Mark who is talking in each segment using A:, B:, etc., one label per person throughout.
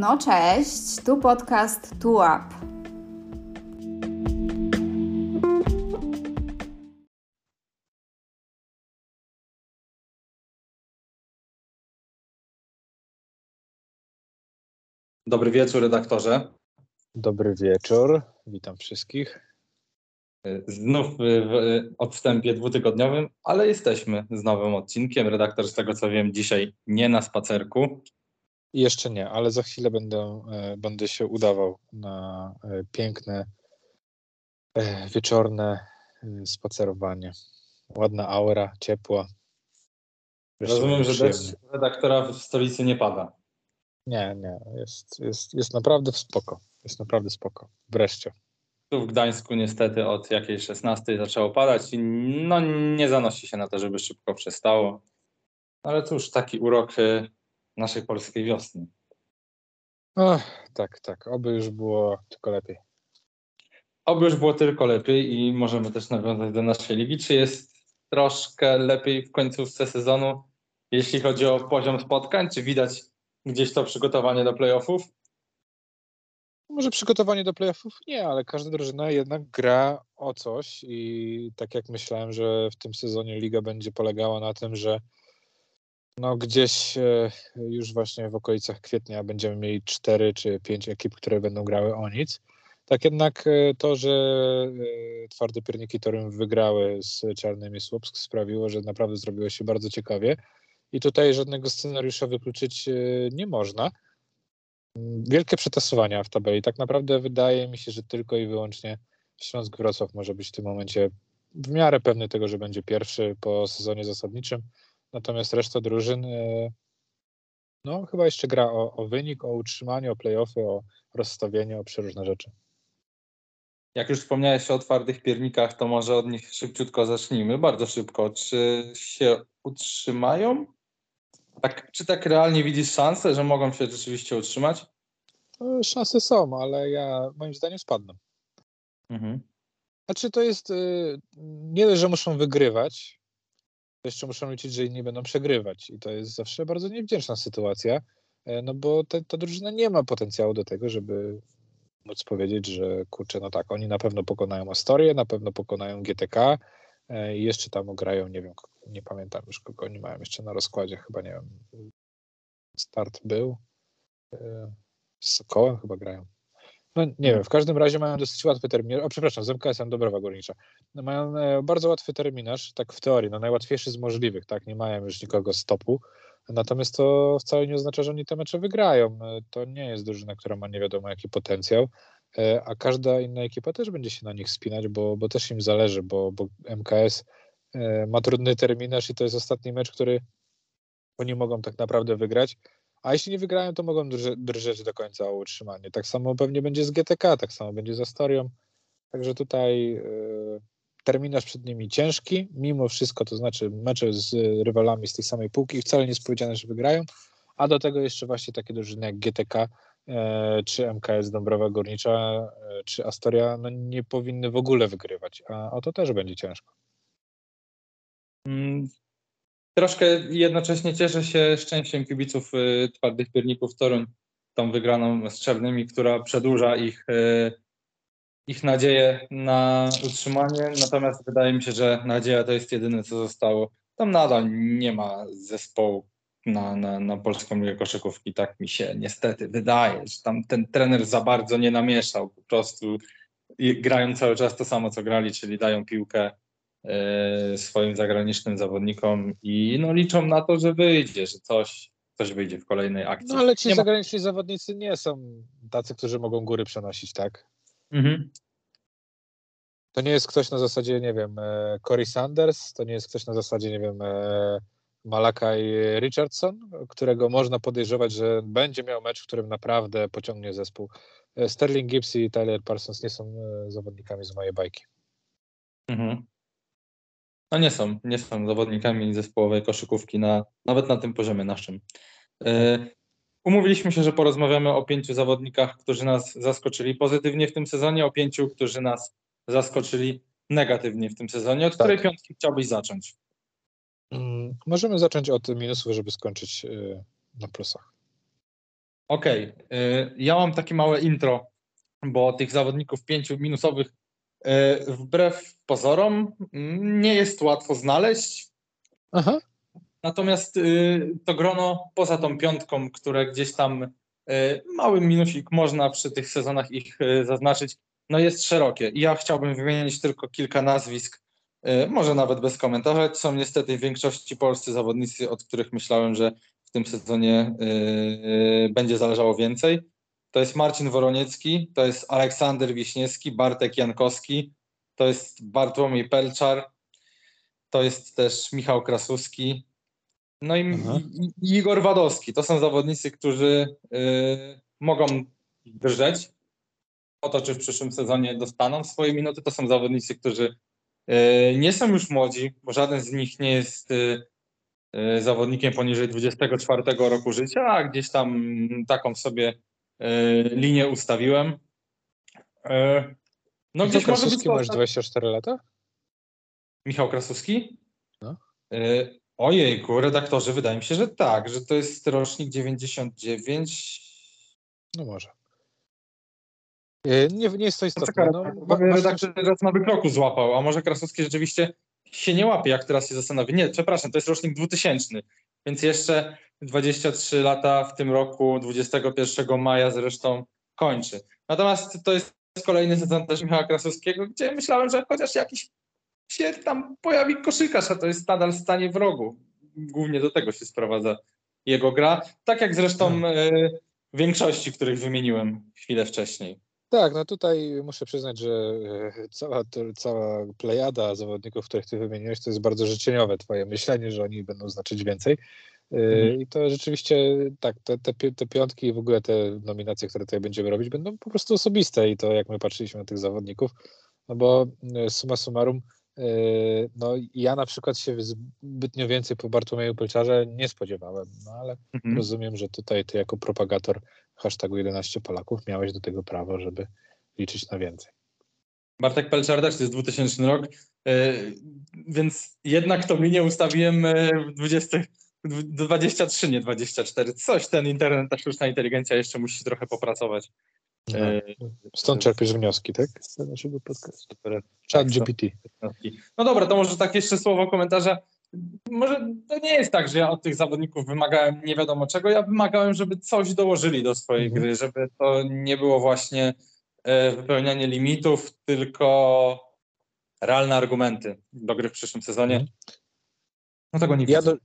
A: No cześć, tu podcast Tu Up.
B: Dobry wieczór, redaktorze.
C: Dobry wieczór, witam wszystkich.
B: Znów w odstępie dwutygodniowym, ale jesteśmy z nowym odcinkiem. Redaktor, z tego co wiem, dzisiaj nie na spacerku.
C: Jeszcze nie, ale za chwilę będę, e, będę się udawał na e, piękne e, wieczorne spacerowanie. Ładna aura, ciepła.
B: Rozumiem, że deszcz redaktora w stolicy nie pada.
C: Nie, nie, jest, jest, jest naprawdę spoko. Jest naprawdę spoko. Wreszcie.
B: Tu w Gdańsku niestety od jakiejś 16 zaczęło padać i no nie zanosi się na to, żeby szybko przestało. Ale cóż, taki urok naszej polskiej wiosny.
C: tak, tak. Oby już było tylko lepiej.
B: Oby już było tylko lepiej i możemy też nawiązać do naszej ligi. Czy jest troszkę lepiej w końcówce sezonu, jeśli chodzi o poziom spotkań? Czy widać gdzieś to przygotowanie do playoffów?
C: Może przygotowanie do playoffów? Nie, ale każda drużyna jednak gra o coś i tak jak myślałem, że w tym sezonie liga będzie polegała na tym, że no gdzieś e, już właśnie w okolicach kwietnia będziemy mieli cztery czy pięć ekip, które będą grały o nic. Tak jednak e, to, że e, twarde pierniki Torym wygrały z czarnymi Słupsk sprawiło, że naprawdę zrobiło się bardzo ciekawie i tutaj żadnego scenariusza wykluczyć nie można. Wielkie przetasowania w tabeli. Tak naprawdę wydaje mi się, że tylko i wyłącznie Śląsk Wrocław może być w tym momencie w miarę pewny tego, że będzie pierwszy po sezonie zasadniczym Natomiast reszta drużyn e, no chyba jeszcze gra o, o wynik, o utrzymanie, o playoffy, o rozstawienie, o przeróżne rzeczy.
B: Jak już wspomniałeś o twardych piernikach, to może od nich szybciutko zacznijmy, bardzo szybko. Czy się utrzymają? Tak, czy tak realnie widzisz szansę, że mogą się rzeczywiście utrzymać?
C: No, szanse są, ale ja moim zdaniem spadną. Mhm. Znaczy to jest y, nie dość, że muszą wygrywać, jeszcze muszą liczyć, że inni będą przegrywać i to jest zawsze bardzo niewdzięczna sytuacja, e, no bo te, ta drużyna nie ma potencjału do tego, żeby móc powiedzieć, że kurczę, no tak, oni na pewno pokonają Astorię, na pewno pokonają GTK e, i jeszcze tam grają, nie wiem, nie pamiętam już kogo oni mają jeszcze na rozkładzie, chyba nie wiem, start był, e, z Sokołem chyba grają. No nie wiem, w każdym razie mają dosyć łatwy terminarz. O, przepraszam, z MKS-em Dobrowa Górnicza. No, mają e, bardzo łatwy terminarz, tak w teorii, no najłatwiejszy z możliwych, tak? Nie mają już nikogo stopu. Natomiast to wcale nie oznacza, że oni te mecze wygrają. E, to nie jest drużyna, która ma nie wiadomo jaki potencjał, e, a każda inna ekipa też będzie się na nich spinać, bo, bo też im zależy, bo, bo MKS ma trudny terminarz i to jest ostatni mecz, który oni mogą tak naprawdę wygrać. A jeśli nie wygrają, to mogą drżeć do końca o utrzymanie. Tak samo pewnie będzie z GTK, tak samo będzie z Astorią. Także tutaj y, terminarz przed nimi ciężki, mimo wszystko, to znaczy mecze z rywalami z tej samej półki, wcale nie jest powiedziane, że wygrają, a do tego jeszcze właśnie takie drużyny jak GTK, e, czy MKS Dąbrowa Górnicza, czy Astoria, no nie powinny w ogóle wygrywać, a o to też będzie ciężko.
B: Troszkę jednocześnie cieszę się szczęściem kibiców y, twardych pierników Toruń, tą wygraną z Czernymi, która przedłuża ich, y, ich nadzieję na utrzymanie. Natomiast wydaje mi się, że nadzieja to jest jedyne, co zostało. Tam nadal nie ma zespołu na, na, na polską ligę koszykówki. Tak mi się niestety wydaje, że tam ten trener za bardzo nie namieszał. Po prostu grają cały czas to samo, co grali, czyli dają piłkę swoim zagranicznym zawodnikom i no, liczą na to, że wyjdzie, że coś, coś wyjdzie w kolejnej akcji.
C: No ale ci nie zagraniczni ma... zawodnicy nie są tacy, którzy mogą góry przenosić, tak? Mhm. To nie jest ktoś na zasadzie, nie wiem, e, Corey Sanders, to nie jest ktoś na zasadzie, nie wiem, e, Malakaj Richardson, którego można podejrzewać, że będzie miał mecz, w którym naprawdę pociągnie zespół. Sterling Gibbs i Tyler Parsons nie są zawodnikami z mojej bajki. Mhm.
B: No nie są, nie są zawodnikami zespołowej koszykówki na, nawet na tym poziomie naszym. E, umówiliśmy się, że porozmawiamy o pięciu zawodnikach, którzy nas zaskoczyli pozytywnie w tym sezonie, o pięciu, którzy nas zaskoczyli negatywnie w tym sezonie. Od tak. której piątki chciałbyś zacząć?
C: Hmm, możemy zacząć od minusów, żeby skończyć yy, na plusach.
B: Okej, okay. ja mam takie małe intro, bo tych zawodników pięciu minusowych wbrew pozorom mm, nie jest łatwo znaleźć. Aha. Natomiast y, to grono poza tą piątką, które gdzieś tam y, mały minusik można przy tych sezonach ich zaznaczyć, no jest szerokie. Ja chciałbym wymienić tylko kilka nazwisk, może nawet bez komentarza. Są niestety w większości polscy zawodnicy, od których myślałem, że w tym sezonie będzie zależało więcej. To jest Marcin Woroniecki, to jest Aleksander Wiśniewski, Bartek Jankowski, to jest Bartłomiej Pelczar, to jest też Michał Krasuski, no i, i Igor Wadowski. To są zawodnicy, którzy yy, mogą drżeć o to, czy w przyszłym sezonie dostaną swoje minuty. To są zawodnicy, którzy yy, nie są już młodzi, bo żaden z nich nie jest yy, E, zawodnikiem poniżej 24 roku życia, a gdzieś tam taką sobie linię ustawiłem.
C: E, no Michał być masz 24 lata?
B: Michał Krasuski? No. Ojejku, redaktorzy, wydaje mi się, że tak, że to jest rocznik 99.
C: No może. Nie, nie jest to istotne. No,
B: no, redaktor teraz na wykroku złapał, a może Krasuski rzeczywiście się nie łapie, jak teraz się zastanowię. Nie, przepraszam, to jest rocznik 2000, więc jeszcze 23 lata w tym roku, 21 maja zresztą kończy. Natomiast to jest kolejny sezon też Michała Krasowskiego, gdzie myślałem, że chociaż jakiś się tam pojawi koszykarz, a to jest nadal w stanie wrogu. Głównie do tego się sprowadza jego gra. Tak jak zresztą y, większości, których wymieniłem chwilę wcześniej.
C: Tak, no tutaj muszę przyznać, że e, cała, cała plejada zawodników, których ty wymieniłeś, to jest bardzo życzeniowe twoje myślenie, że oni będą znaczyć więcej. E, mhm. I to rzeczywiście tak, te, te, te piątki i w ogóle te nominacje, które tutaj będziemy robić, będą po prostu osobiste i to jak my patrzyliśmy na tych zawodników, no bo e, summa summarum, no ja na przykład się zbytnio więcej po Bartłomieju Pelczarze nie spodziewałem, no ale mhm. rozumiem, że tutaj ty jako propagator hashtagu 11 Polaków miałeś do tego prawo, żeby liczyć na więcej.
B: Bartek Pelczar też to jest 2000 rok, e, więc jednak to mi nie ustawiłem e, w 20, 23, nie 24. Coś ten internet, ta sztuczna inteligencja jeszcze musi trochę popracować.
C: No, stąd czerpiesz wnioski, tak? Z naszego podcastu. Chat GPT.
B: No dobra, to może tak jeszcze słowo komentarza może to nie jest tak, że ja od tych zawodników wymagałem nie wiadomo czego. Ja wymagałem, żeby coś dołożyli do swojej mhm. gry, żeby to nie było właśnie e, wypełnianie limitów, tylko realne argumenty do gry w przyszłym sezonie. Mhm.
C: No tego nie ja widzę. Do,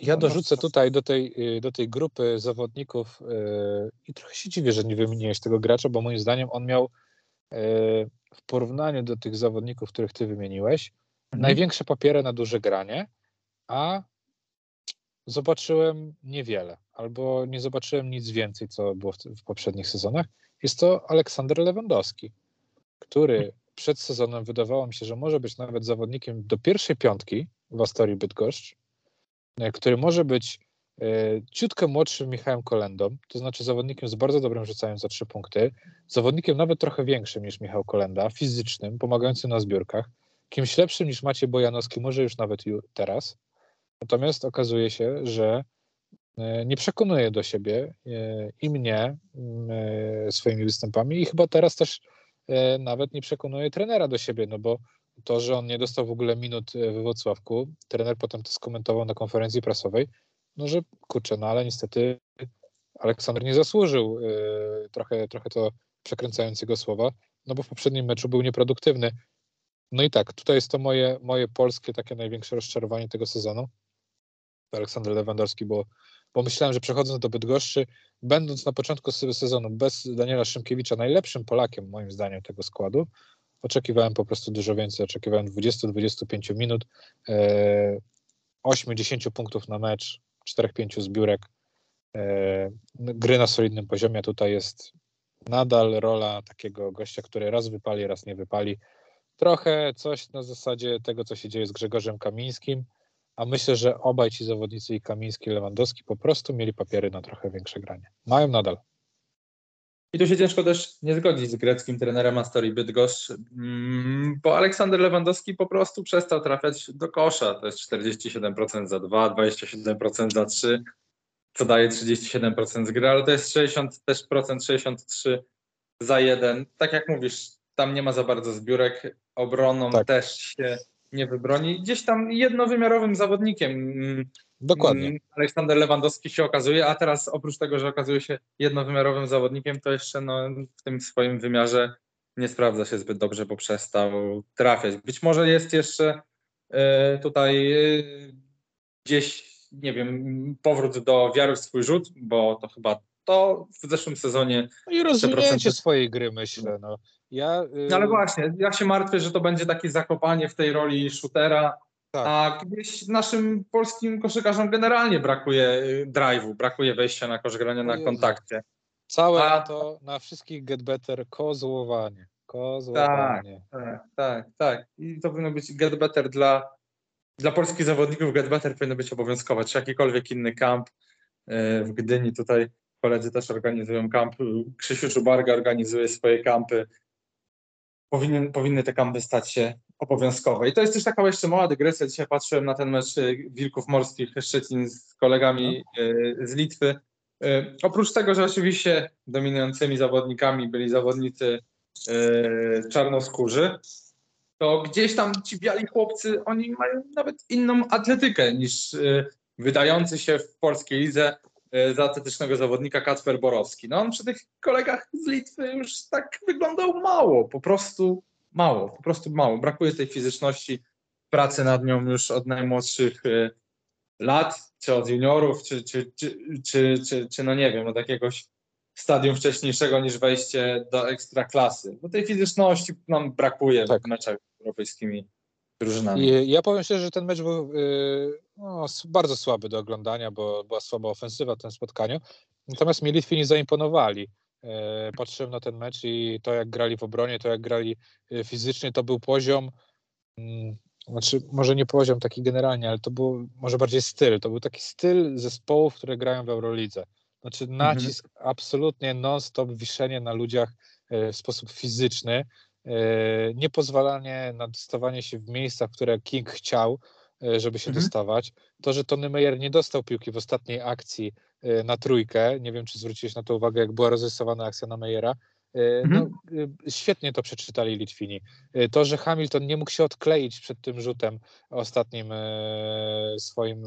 C: ja dorzucę tutaj do tej, y, do tej grupy zawodników yy, i trochę się dziwię, że nie wymieniłeś tego gracza, bo moim zdaniem on miał yy, w porównaniu do tych zawodników, których ty wymieniłeś, mhm. największe papiery na duże granie a zobaczyłem niewiele, albo nie zobaczyłem nic więcej, co było w, w poprzednich sezonach. Jest to Aleksander Lewandowski, który przed sezonem wydawało mi się, że może być nawet zawodnikiem do pierwszej piątki w Astorii Bydgoszcz, e, który może być e, ciutkę młodszym Michałem Kolendą, to znaczy zawodnikiem z bardzo dobrym rzucaniem za trzy punkty, zawodnikiem nawet trochę większym niż Michał Kolenda, fizycznym, pomagającym na zbiórkach, kimś lepszym niż Maciej Bojanowski, może już nawet teraz, Natomiast okazuje się, że e, nie przekonuje do siebie e, i mnie e, swoimi występami i chyba teraz też nawet nie przekonuje trenera do siebie, no bo to, że on nie dostał w ogóle minut we Wrocławku, trener potem to skomentował na konferencji prasowej, no że kurczę, no ale niestety Aleksander nie zasłużył, trochę, trochę to przekręcając jego słowa, no bo w poprzednim meczu był nieproduktywny. No i tak, tutaj jest to moje, moje polskie takie największe rozczarowanie tego sezonu. Aleksander Lewandowski, bo, myślałem, że przechodząc do Bydgoszczy, będąc na początku sezonu bez Daniela Szymkiewicza najlepszym Polakiem moim zdaniem tego składu, oczekiwałem po prostu dużo więcej, oczekiwałem 20-25 minut, e, 8-10 punktów na mecz, 4-5 zbiórek, e, gry na solidnym poziomie, tutaj jest nadal rola takiego gościa, który raz wypali, raz nie wypali. Trochę coś na zasadzie tego, co się dzieje z Grzegorzem Kamińskim, a myślę, że obaj ci zawodnicy, i Kamiński, i Lewandowski, po prostu mieli papiery na trochę większe granie. Mają nadal.
B: I tu się ciężko też nie zgodzić z greckim trenerem Astorii Bydgoszcz, mm, bo Aleksander Lewandowski po prostu przestał trafiać do kosza. To jest 47% za 2, 27% za 3. co daje 37% z gry, ale to jest 60 też procent, 63 za jeden. Tak jak mówisz, tam nie ma za bardzo zbiórek, obroną tak. też się nie wybroni. Gdzieś tam jednowymiarowym zawodnikiem mm,
C: Dokładnie. Mm,
B: Aleksander Lewandowski się okazuje, a teraz oprócz tego, że okazuje się jednowymiarowym zawodnikiem, to jeszcze no, w tym swoim wymiarze nie sprawdza się zbyt dobrze, bo przestał trafiać. Być może jest jeszcze y, tutaj y, gdzieś, nie wiem, powrót do wiary w swój rzut, bo to chyba to w zeszłym sezonie.
C: No I rozwinięcie swojej gry, myślę. No. Ja,
B: no ale właśnie, ja się martwię, że to będzie takie zakopanie w tej roli shootera, tak. a gdzieś naszym polskim koszykarzom generalnie brakuje y, drive'u, brakuje wejścia na kosz grania na kontakcie.
C: Całe a... to na wszystkich get better kozłowanie. Kozłowanie.
B: Tak, tak, tak, tak. I to powinno być get better dla, dla polskich zawodników, get better powinno być obowiązkowe, czy jakikolwiek inny kamp y, w Gdyni tutaj koledzy też organizują kamp. Krzysiu Czubarga organizuje swoje kampy. Powinien, powinny te kampy stać się obowiązkowe. I to jest też taka jeszcze mała dygresja. Dzisiaj patrzyłem na ten mecz y, Wilków Morskich Szczecin z kolegami y, z Litwy. Y, oprócz tego, że oczywiście dominującymi zawodnikami byli zawodnicy czarnoskórzy, to gdzieś tam ci biali chłopcy, oni mają nawet inną atletykę niż wydający się w polskiej lidze za atletycznego zawodnika Kacper Borowski. No on przy tych kolegach z Litwy już tak wyglądał mało, po prostu mało, po prostu mało. Brakuje tej fizyczności, pracy nad nią już od najmłodszych e, lat, czy od juniorów, czy, czy, czy, czy, no nie wiem, od jakiegoś stadium wcześniejszego niż wejście do ekstraklasy. Bo tej fizyczności nam brakuje tak. w meczach europejskimi drużynami.
C: I ja powiem szczerze, że ten mecz był yy, no, bardzo słaby do oglądania, bo była słaba ofensywa w tym spotkaniu. Natomiast mi Litwini zaimponowali. Yy, patrzyłem na ten mecz i to, jak grali w obronie, to jak grali yy, fizycznie, to był poziom. Yy, znaczy, może nie poziom taki generalnie, ale to był może bardziej styl. To był taki styl zespołów, które grają w Eurolidze. Znaczy mhm. nacisk mhm. absolutnie non-stop, wiszenie na ludziach w sposób fizyczny. E, niepozwalanie na dostawanie się w miejsca, w które King chciał, e, żeby się mhm. dostawać. To, że Tony Meyer nie dostał piłki w ostatniej akcji e, na trójkę, nie wiem, czy zwróciłeś na to uwagę, jak była rozrysowana akcja na Meyera, no, mhm. świetnie to przeczytali Litwini. To, że Hamilton nie mógł się odkleić przed tym rzutem ostatnim swoim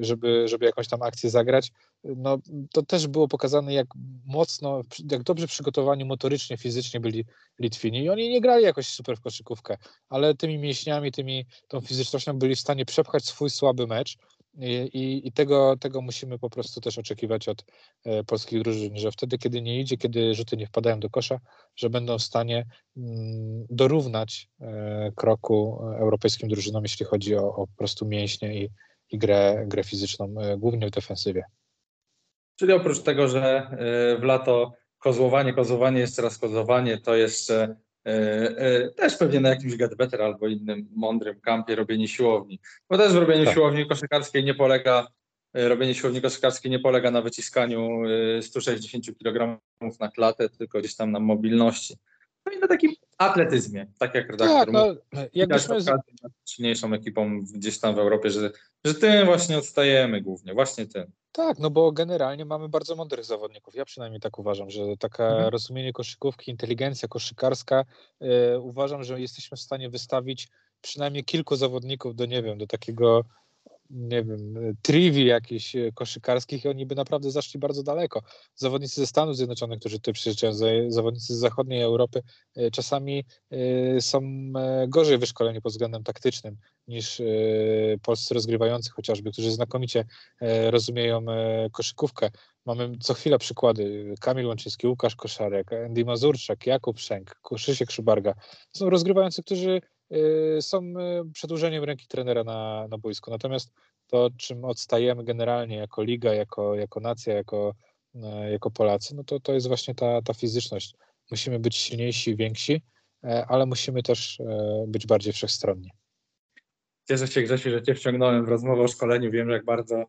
C: żeby, żeby jakąś tam akcję zagrać. No, to też było pokazane, jak mocno, jak dobrze przygotowani motorycznie, fizycznie byli Litwini. I oni nie grali jakoś super w koszykówkę, ale tymi mięśniami, tymi, tą fizycznością byli w stanie przepchać swój słaby mecz. I, i, I, tego, tego musimy po prostu też oczekiwać od e, polskich drużyn, że wtedy, kiedy nie idzie, kiedy rzuty nie wpadają do kosza, że będą w stanie mm, dorównać e, kroku europejskim drużynom, jeśli chodzi o, o po prostu mięśnie i, i grę, grę fizyczną, e, głównie w defensywie.
B: Czyli oprócz tego, że e, w lato kozłowanie, kozłowanie, jeszcze raz kozłowanie, to jeszcze e, też pewnie na jakimś Better albo innym mądrym kampie robienie siłowni. Bo też w robieniu tak. siłowni koszykarskiej nie polega, robienie siłowni koszykarskiej nie polega na wyciskaniu 160 kg na klatę, tylko gdzieś tam na mobilności. No i na takim atletyzmie, tak jak redaktor tak, no, jakbyśmy... z silniejszą ekipą gdzieś tam w Europie, że, że tym właśnie odstajemy głównie, właśnie tym.
C: Tak, no bo generalnie mamy bardzo mądrych zawodników. Ja przynajmniej tak uważam, że taka mhm. rozumienie koszykówki, inteligencja koszykarska, yy, uważam, że jesteśmy w stanie wystawić przynajmniej kilku zawodników do, nie wiem, do takiego nie wiem, triwi jakichś e, koszykarskich i oni by naprawdę zaszli bardzo daleko. Zawodnicy ze Stanów Zjednoczonych, którzy tu przyjeżdżają, zawodnicy z zachodniej Europy e, czasami e, są gorzej wyszkoleni pod względem taktycznym niż polscy rozgrywający chociażby, którzy znakomicie rozumieją koszykówkę. Mamy co chwila przykłady. Kamil Łączyński, Łukasz Koszarek, Andy Mazurczak, Jakub Szenk, Krzysiek Szubarga. To są rozgrywający, którzy są y, przedłużeniem ręki trenera na, na boisku. Natomiast to, czym odstajemy generalnie jako liga, jako, jako nacja, jako, e, jako Polacy, no to, to jest właśnie ta, ta fizyczność. Musimy być silniejsi, więksi, ale musimy też być bardziej wszechstronni.
B: Cieszę się Grzesiu, że Cię wciągnąłem w rozmowę o szkoleniu. Wiem, jak bardzo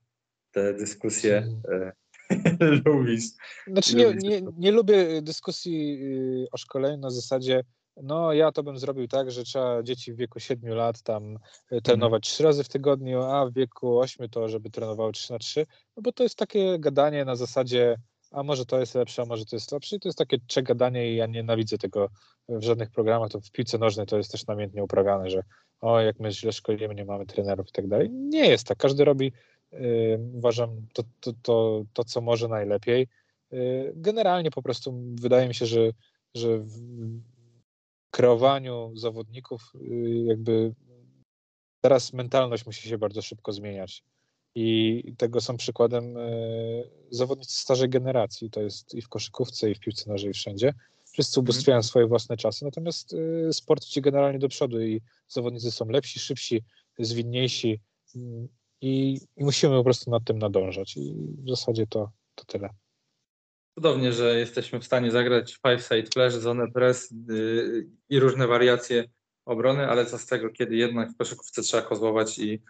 B: te dyskusje mm. lubisz.
C: Znaczy nie, nie, nie lubię dyskusji y, o szkoleniu na zasadzie no ja to bym zrobił tak, że trzeba dzieci w wieku 7 lat tam e, trenować trzy razy w tygodniu, a w wieku 8 to, żeby trenowały 3 na 3, no bo to jest takie gadanie na zasadzie, a może to jest lepsze, a może to jest lepsze i to jest takie przegadanie i ja nienawidzę tego w żadnych programach, to w piłce nożnej to jest też namiętnie uprawiane, że o, jak my źle szkolimy, nie mamy trenerów i tak dalej. Nie jest tak, każdy robi, yy, uważam, to, to, to, to, co może najlepiej. Yy, generalnie po prostu wydaje mi się, że, że w, kreowaniu zawodników, y, jakby teraz mentalność musi się bardzo szybko zmieniać. I tego są przykładem y, zawodnicy starej generacji. To jest i w koszykówce, i w piłce nożnej, i wszędzie. Wszyscy mhm. ubóstwiają swoje własne czasy, natomiast y, sport idzie generalnie do przodu i zawodnicy są lepsi, szybsi, zwinniejsi i, i musimy po prostu nad tym nadążać. I w zasadzie to, to tyle.
B: Cudownie, że jesteśmy w stanie zagrać five side flash, zone press yy, i różne wariacje obrony, ale co z tego, kiedy jednak w koszykówce trzeba kozłować i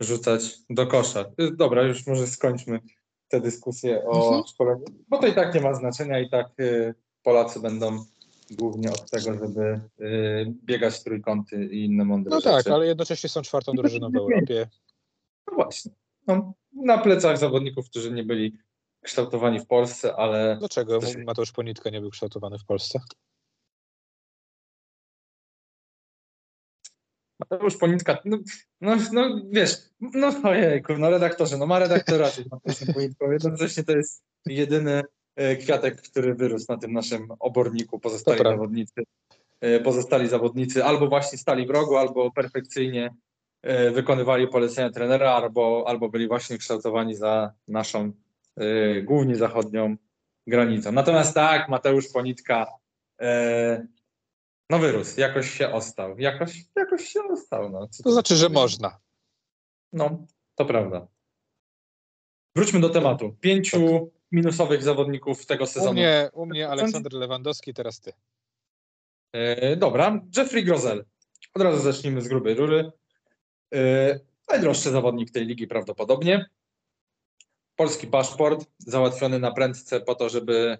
B: rzucać do kosza. Yy, dobra, już może skończmy tę dyskusję o mhm. szkoleniu, bo to i tak nie ma znaczenia i tak yy, Polacy będą głównie od tego, żeby yy, biegać trójkąty i inne mądre
C: no
B: rzeczy.
C: No tak, ale jednocześnie są czwartą drużyną w Europie.
B: No właśnie. No, na plecach zawodników, którzy nie byli kształtowani w Polsce, ale...
C: Dlaczego Mateusz Ponitka nie był kształtowany w Polsce?
B: Mateusz Ponitka, no, no, no wiesz, no ojejku, no redaktorze, no ma redaktora Mateusz Ponitką, jednocześnie to jest jedyny e, kwiatek, który wyrósł na tym naszym oborniku, pozostali zawodnicy, e, pozostali zawodnicy albo właśnie stali w rogu, albo perfekcyjnie e, wykonywali polecenia trenera, albo, albo byli właśnie kształtowani za naszą głównie zachodnią granicą. Natomiast tak, Mateusz Ponitka y, no wyrósł, jakoś się ostał. Jakoś, jakoś się ostał. No.
C: to znaczy, że można.
B: No, to prawda. Wróćmy do tematu. Pięciu tak. minusowych zawodników tego sezonu.
C: U mnie, u mnie Aleksander Lewandowski, teraz ty.
B: Yy, dobra, Jeffrey Grozel. Od razu zacznijmy z grubej rury. Yy, najdroższy zawodnik tej ligi prawdopodobnie polski paszport załatwiony na prędce po to, żeby e,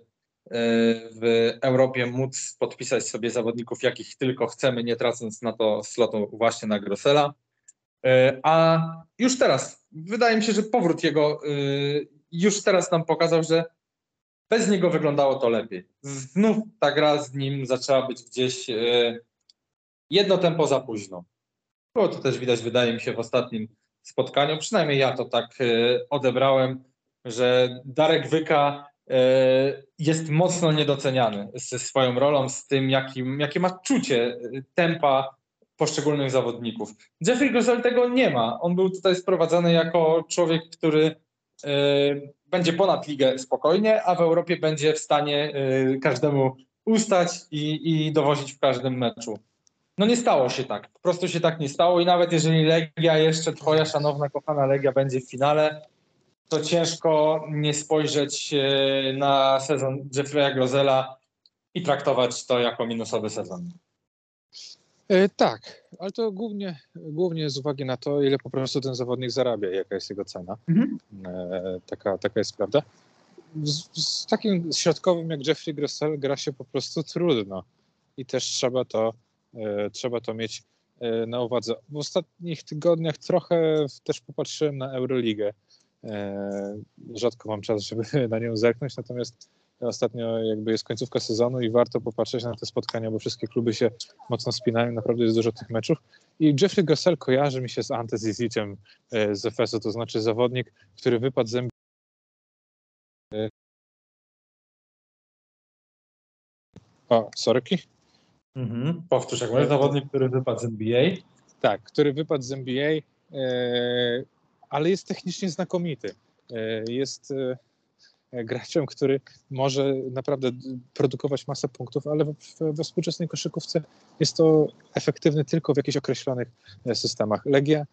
B: w Europie móc podpisać sobie zawodników, jakich tylko chcemy, nie tracąc na to slotu właśnie na Grosela. E, a już teraz, wydaje mi się, że powrót jego e, już teraz nam pokazał, że bez niego wyglądało to lepiej. Znów ta gra z nim zaczęła być gdzieś jedno tempo za późno. Było to też widać, wydaje mi się, w ostatnim spotkaniu. Przynajmniej ja to tak e, odebrałem, że Darek Wyka e, jest mocno niedoceniany ze swoją rolą, z tym, jakim, jakie ma czucie e, tempa poszczególnych zawodników. Jeffrey Gosel tego nie ma. On był tutaj sprowadzany jako człowiek, który będzie ponad ligę spokojnie, a w Europie będzie w stanie każdemu ustać i, i dowozić w każdym meczu. No nie stało się tak. Po prostu się tak nie stało i nawet jeżeli Legia, jeszcze twoja szanowna, kochana Legia będzie w finale, to ciężko nie spojrzeć e, na sezon Jeffrey'a Grozela i traktować to jako minusowy sezon.
C: E, tak, ale to głównie, głównie z uwagi na to, ile po prostu ten zawodnik zarabia, jaka jest jego cena. Mhm. E, taka, taka jest prawda. Z, z, takim środkowym jak Jeffrey Grosel gra się po prostu trudno i też trzeba to trzeba to mieć e, na uwadze. W ostatnich tygodniach trochę też popatrzyłem na Euroligę. E, rzadko mam czas, żeby na nią zerknąć, natomiast ostatnio jakby jest końcówka sezonu i warto popatrzeć na te spotkania, bo wszystkie kluby się mocno spinają, naprawdę jest dużo tych meczów. I Jeffrey Gossel kojarzy mi się z Ante Zizicem z Efesu, to znaczy zawodnik, który wypadł z O, sorki?
B: Mhm. Powtórz, jak mówisz, zawodnik, który wypadł z NBA.
C: Tak, który wypadł z NBA, e, ale jest technicznie znakomity. E, jest e, graczem, który może naprawdę produkować masę punktów, ale we współczesnej koszykówce jest to efektywny tylko w jakichś określonych systemach. Legia,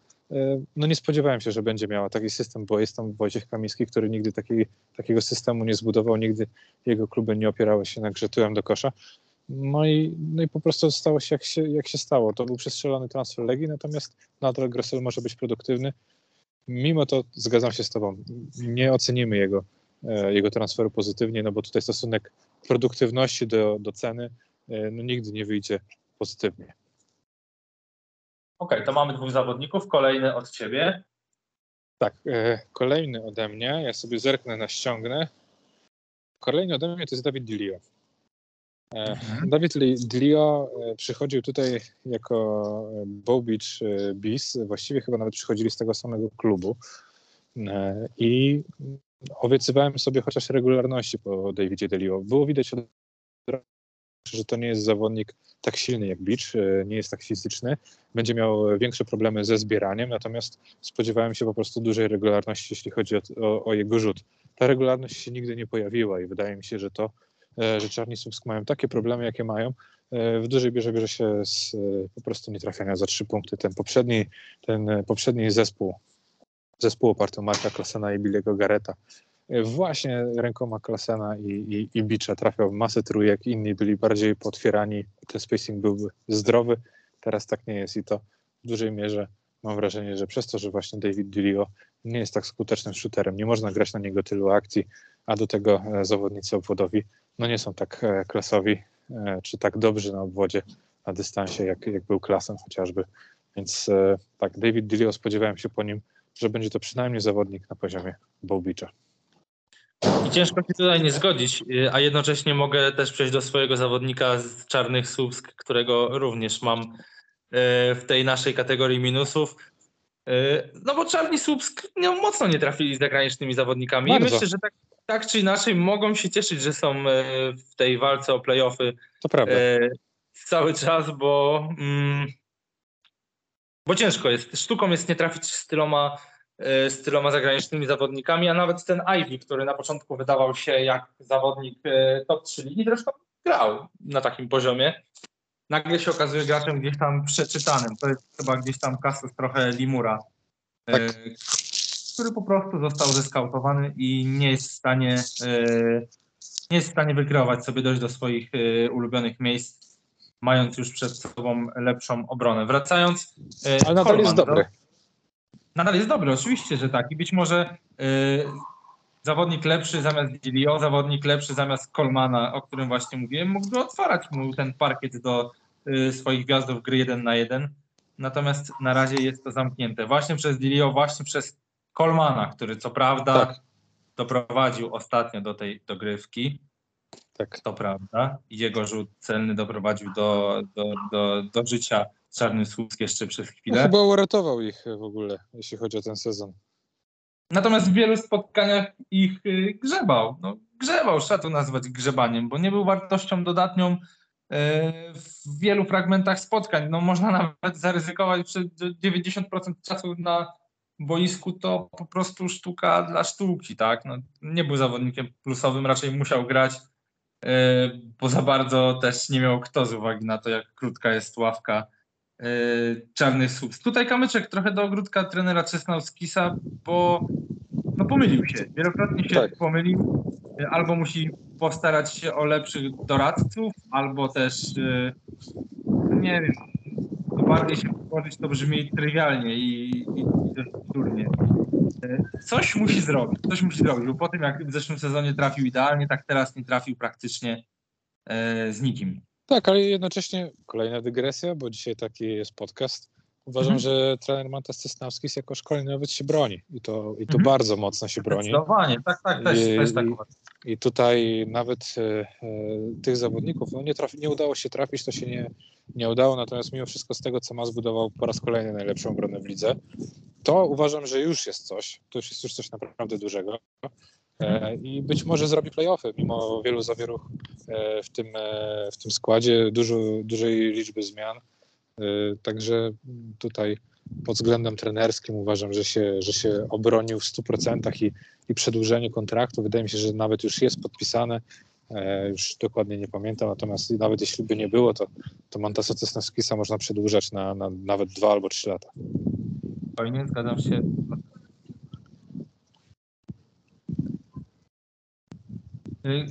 C: no nie spodziewałem się, że będzie miała taki system, bo jest tam Wojciech Kamiński, który nigdy taki, takiego systemu nie zbudował, nigdy jego kluby nie opierały się na grze do kosza. No i, no i po prostu stało się jak, się jak się stało. To był przestrzelony transfer Legii, natomiast nadal Gressel może być produktywny. Mimo to zgadzam się z Tobą, nie ocenimy jego, e, jego transferu pozytywnie, no bo tutaj stosunek produktywności do, do ceny no, nigdy nie wyjdzie pozytywnie.
B: Okej, okay, to mamy dwóch zawodników. Kolejny od ciebie.
C: Tak, kolejny ode mnie. Ja sobie zerknę na ściągnę. Kolejny ode mnie to jest Dawid Dilio. Mhm. Dawid Dilio przychodził tutaj jako Bow Beach Bees. Właściwie chyba nawet przychodzili z tego samego klubu. I obiecywałem sobie chociaż regularności po Davidzie Delio. Było widać od że to nie jest zawodnik tak silny jak Beach, e, nie jest tak fizyczny, będzie miał większe problemy ze zbieraniem, natomiast spodziewałem się po prostu dużej regularności, jeśli chodzi o, o, o jego rzut. Ta regularność się nigdy nie pojawiła i wydaje mi się, że to, e, że Czarni Słupsk mają takie problemy, jakie mają, e, w dużej bierze bierze się z po prostu nietrafiania za trzy punkty. Ten poprzedni, ten poprzedni zespół, zespół oparty o Marka Klasena i Billiego Gareta, właśnie rękoma Klasena i, i, i Bicza trafiał w masę trójek, inni byli bardziej potwierani, ten spacing byłby zdrowy, teraz tak nie jest i to w dużej mierze mam wrażenie, że przez to, że właśnie David Dilio nie jest tak skutecznym shooterem, nie można grać na niego tylu akcji, a do tego e, zawodnicy obwodowi no nie są tak e, klasowi, e, czy tak dobrzy na obwodzie, na dystansie, jak, jak był klasem chociażby. Więc tak, David Dilio spodziewałem się po nim, że będzie to przynajmniej zawodnik na poziomie Bobicza.
B: I ciężko się tutaj nie zgodzić, a jednocześnie mogę też przejść do swojego zawodnika z Czarnych Słupsk, którego również mam w tej naszej kategorii minusów. No bo Czarni Słupsk no, mocno nie trafili z zagranicznymi zawodnikami. Bardzo. I myślę, że tak, tak czy inaczej mogą się cieszyć, że są w tej walce o playoffy
C: to prawda.
B: cały czas, bo, mm, bo ciężko jest. Sztuką jest nie trafić z tyloma E, z tyloma zagranicznymi zawodnikami, a nawet ten Ivy, który na początku wydawał się jak zawodnik e, top 3 ligi, zresztą grał na takim poziomie. Nagle się okazuje graczem gdzieś tam przeczytanym. To jest chyba gdzieś tam kasus trochę Limura, e, tak. Który po prostu został zeskautowany i nie jest w stanie nie jest w stanie wykreować sobie dojść do swoich ulubionych miejsc, mając już przed sobą lepszą obronę. Wracając.
C: Ale nadal jest dobry.
B: Nadal jest dobry, oczywiście, że tak. I być może zawodnik lepszy zamiast Dilio, zawodnik lepszy zamiast Kolmana, o którym właśnie mówiłem, mógłby otwarać mu ten parkiet do swoich gwiazdów gry 1 na 1. Natomiast na razie jest to zamknięte właśnie przez Dilio, właśnie przez Kolmana, który co prawda tak. doprowadził ostatnio do tej dogrywki. Tak. To prawda. I jego rzut celny doprowadził do, do, do, do życia Czarny Słupsk jeszcze przez chwilę.
C: No, chyba uratował ich w ogóle, jeśli chodzi o ten sezon.
B: Natomiast w wielu spotkaniach ich y, grzebał. No, grzebał, trzeba to nazwać grzebaniem, bo nie był wartością dodatnią y, w wielu fragmentach spotkań. No, można nawet zaryzykować, że 90% czasu na boisku to po prostu sztuka dla sztuki. Tak? No, nie był zawodnikiem plusowym, raczej musiał grać, y, bo za bardzo też nie miał kto z uwagi na to, jak krótka jest ławka E, czarny Subs. Tutaj kamyczek trochę do ogródka trenera Czesnauskisa, bo no pomylił się. Wielokrotnie się tak. pomylił. Albo musi postarać się o lepszych doradców, albo też e, nie wiem, bardziej się położyć to brzmi trywialnie i, i, i durnie. Coś musi zrobić, coś musi zrobić, bo po tym jak w zeszłym sezonie trafił idealnie, tak teraz nie trafił praktycznie z nikim.
C: Tak, ale jednocześnie kolejna dygresja, bo dzisiaj taki jest podcast. Uważam, mhm. że trener Mantas Cesnawskis jako szkoleniowiec się broni i to, i to mhm. bardzo mocno się broni.
B: Zdecydowanie, tak, tak, też, I, też tak.
C: I, I tutaj nawet e, e, tych zawodników no nie, trafi, nie udało się trafić, to się nie, nie udało, natomiast mimo wszystko z tego, co ma zbudował po raz kolejny najlepszą obronę w lidze, to uważam, że już jest coś, to już jest już coś naprawdę dużego. E, i być może zrobi playoffy, mimo wielu zawieruch e, w tym, w tym składzie, dużo, dużej liczby zmian. Także tutaj pod względem trenerskim uważam, że się, że się obronił w 100% i, i przedłużenie kontraktu. Wydaje mi się, że nawet już jest podpisane. Już dokładnie nie pamiętam, natomiast nawet jeśli by nie było, to, to Montasa Cesnowskisa można przedłużać na, na nawet dwa albo trzy lata.
B: Fajnie, zgadzam się. Y,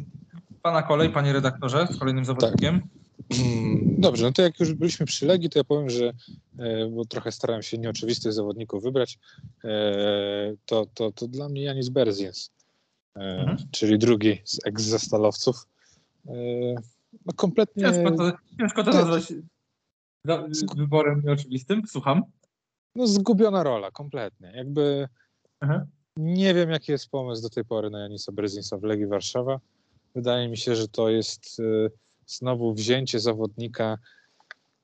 B: pana kolej, panie redaktorze, z kolejnym zawodnikiem. Tak.
C: Mm, dobrze, no to jak już byliśmy przy Legii, to ja powiem, że e, bo trochę starałem się nieoczywistych zawodników wybrać, e, to, to, to dla mnie Janis Berzins, e, mhm. czyli drugi z ex-zastalowców. No kompletnie...
B: Ciężko to, ciężko to nazwać wyborem nieoczywistym. Słucham.
C: No zgubiona rola, kompletnie. Jakby Aha. nie wiem, jaki jest pomysł do tej pory na Janisa Brezinsa w Legii Warszawa. Wydaje mi się, że to jest znowu wzięcie zawodnika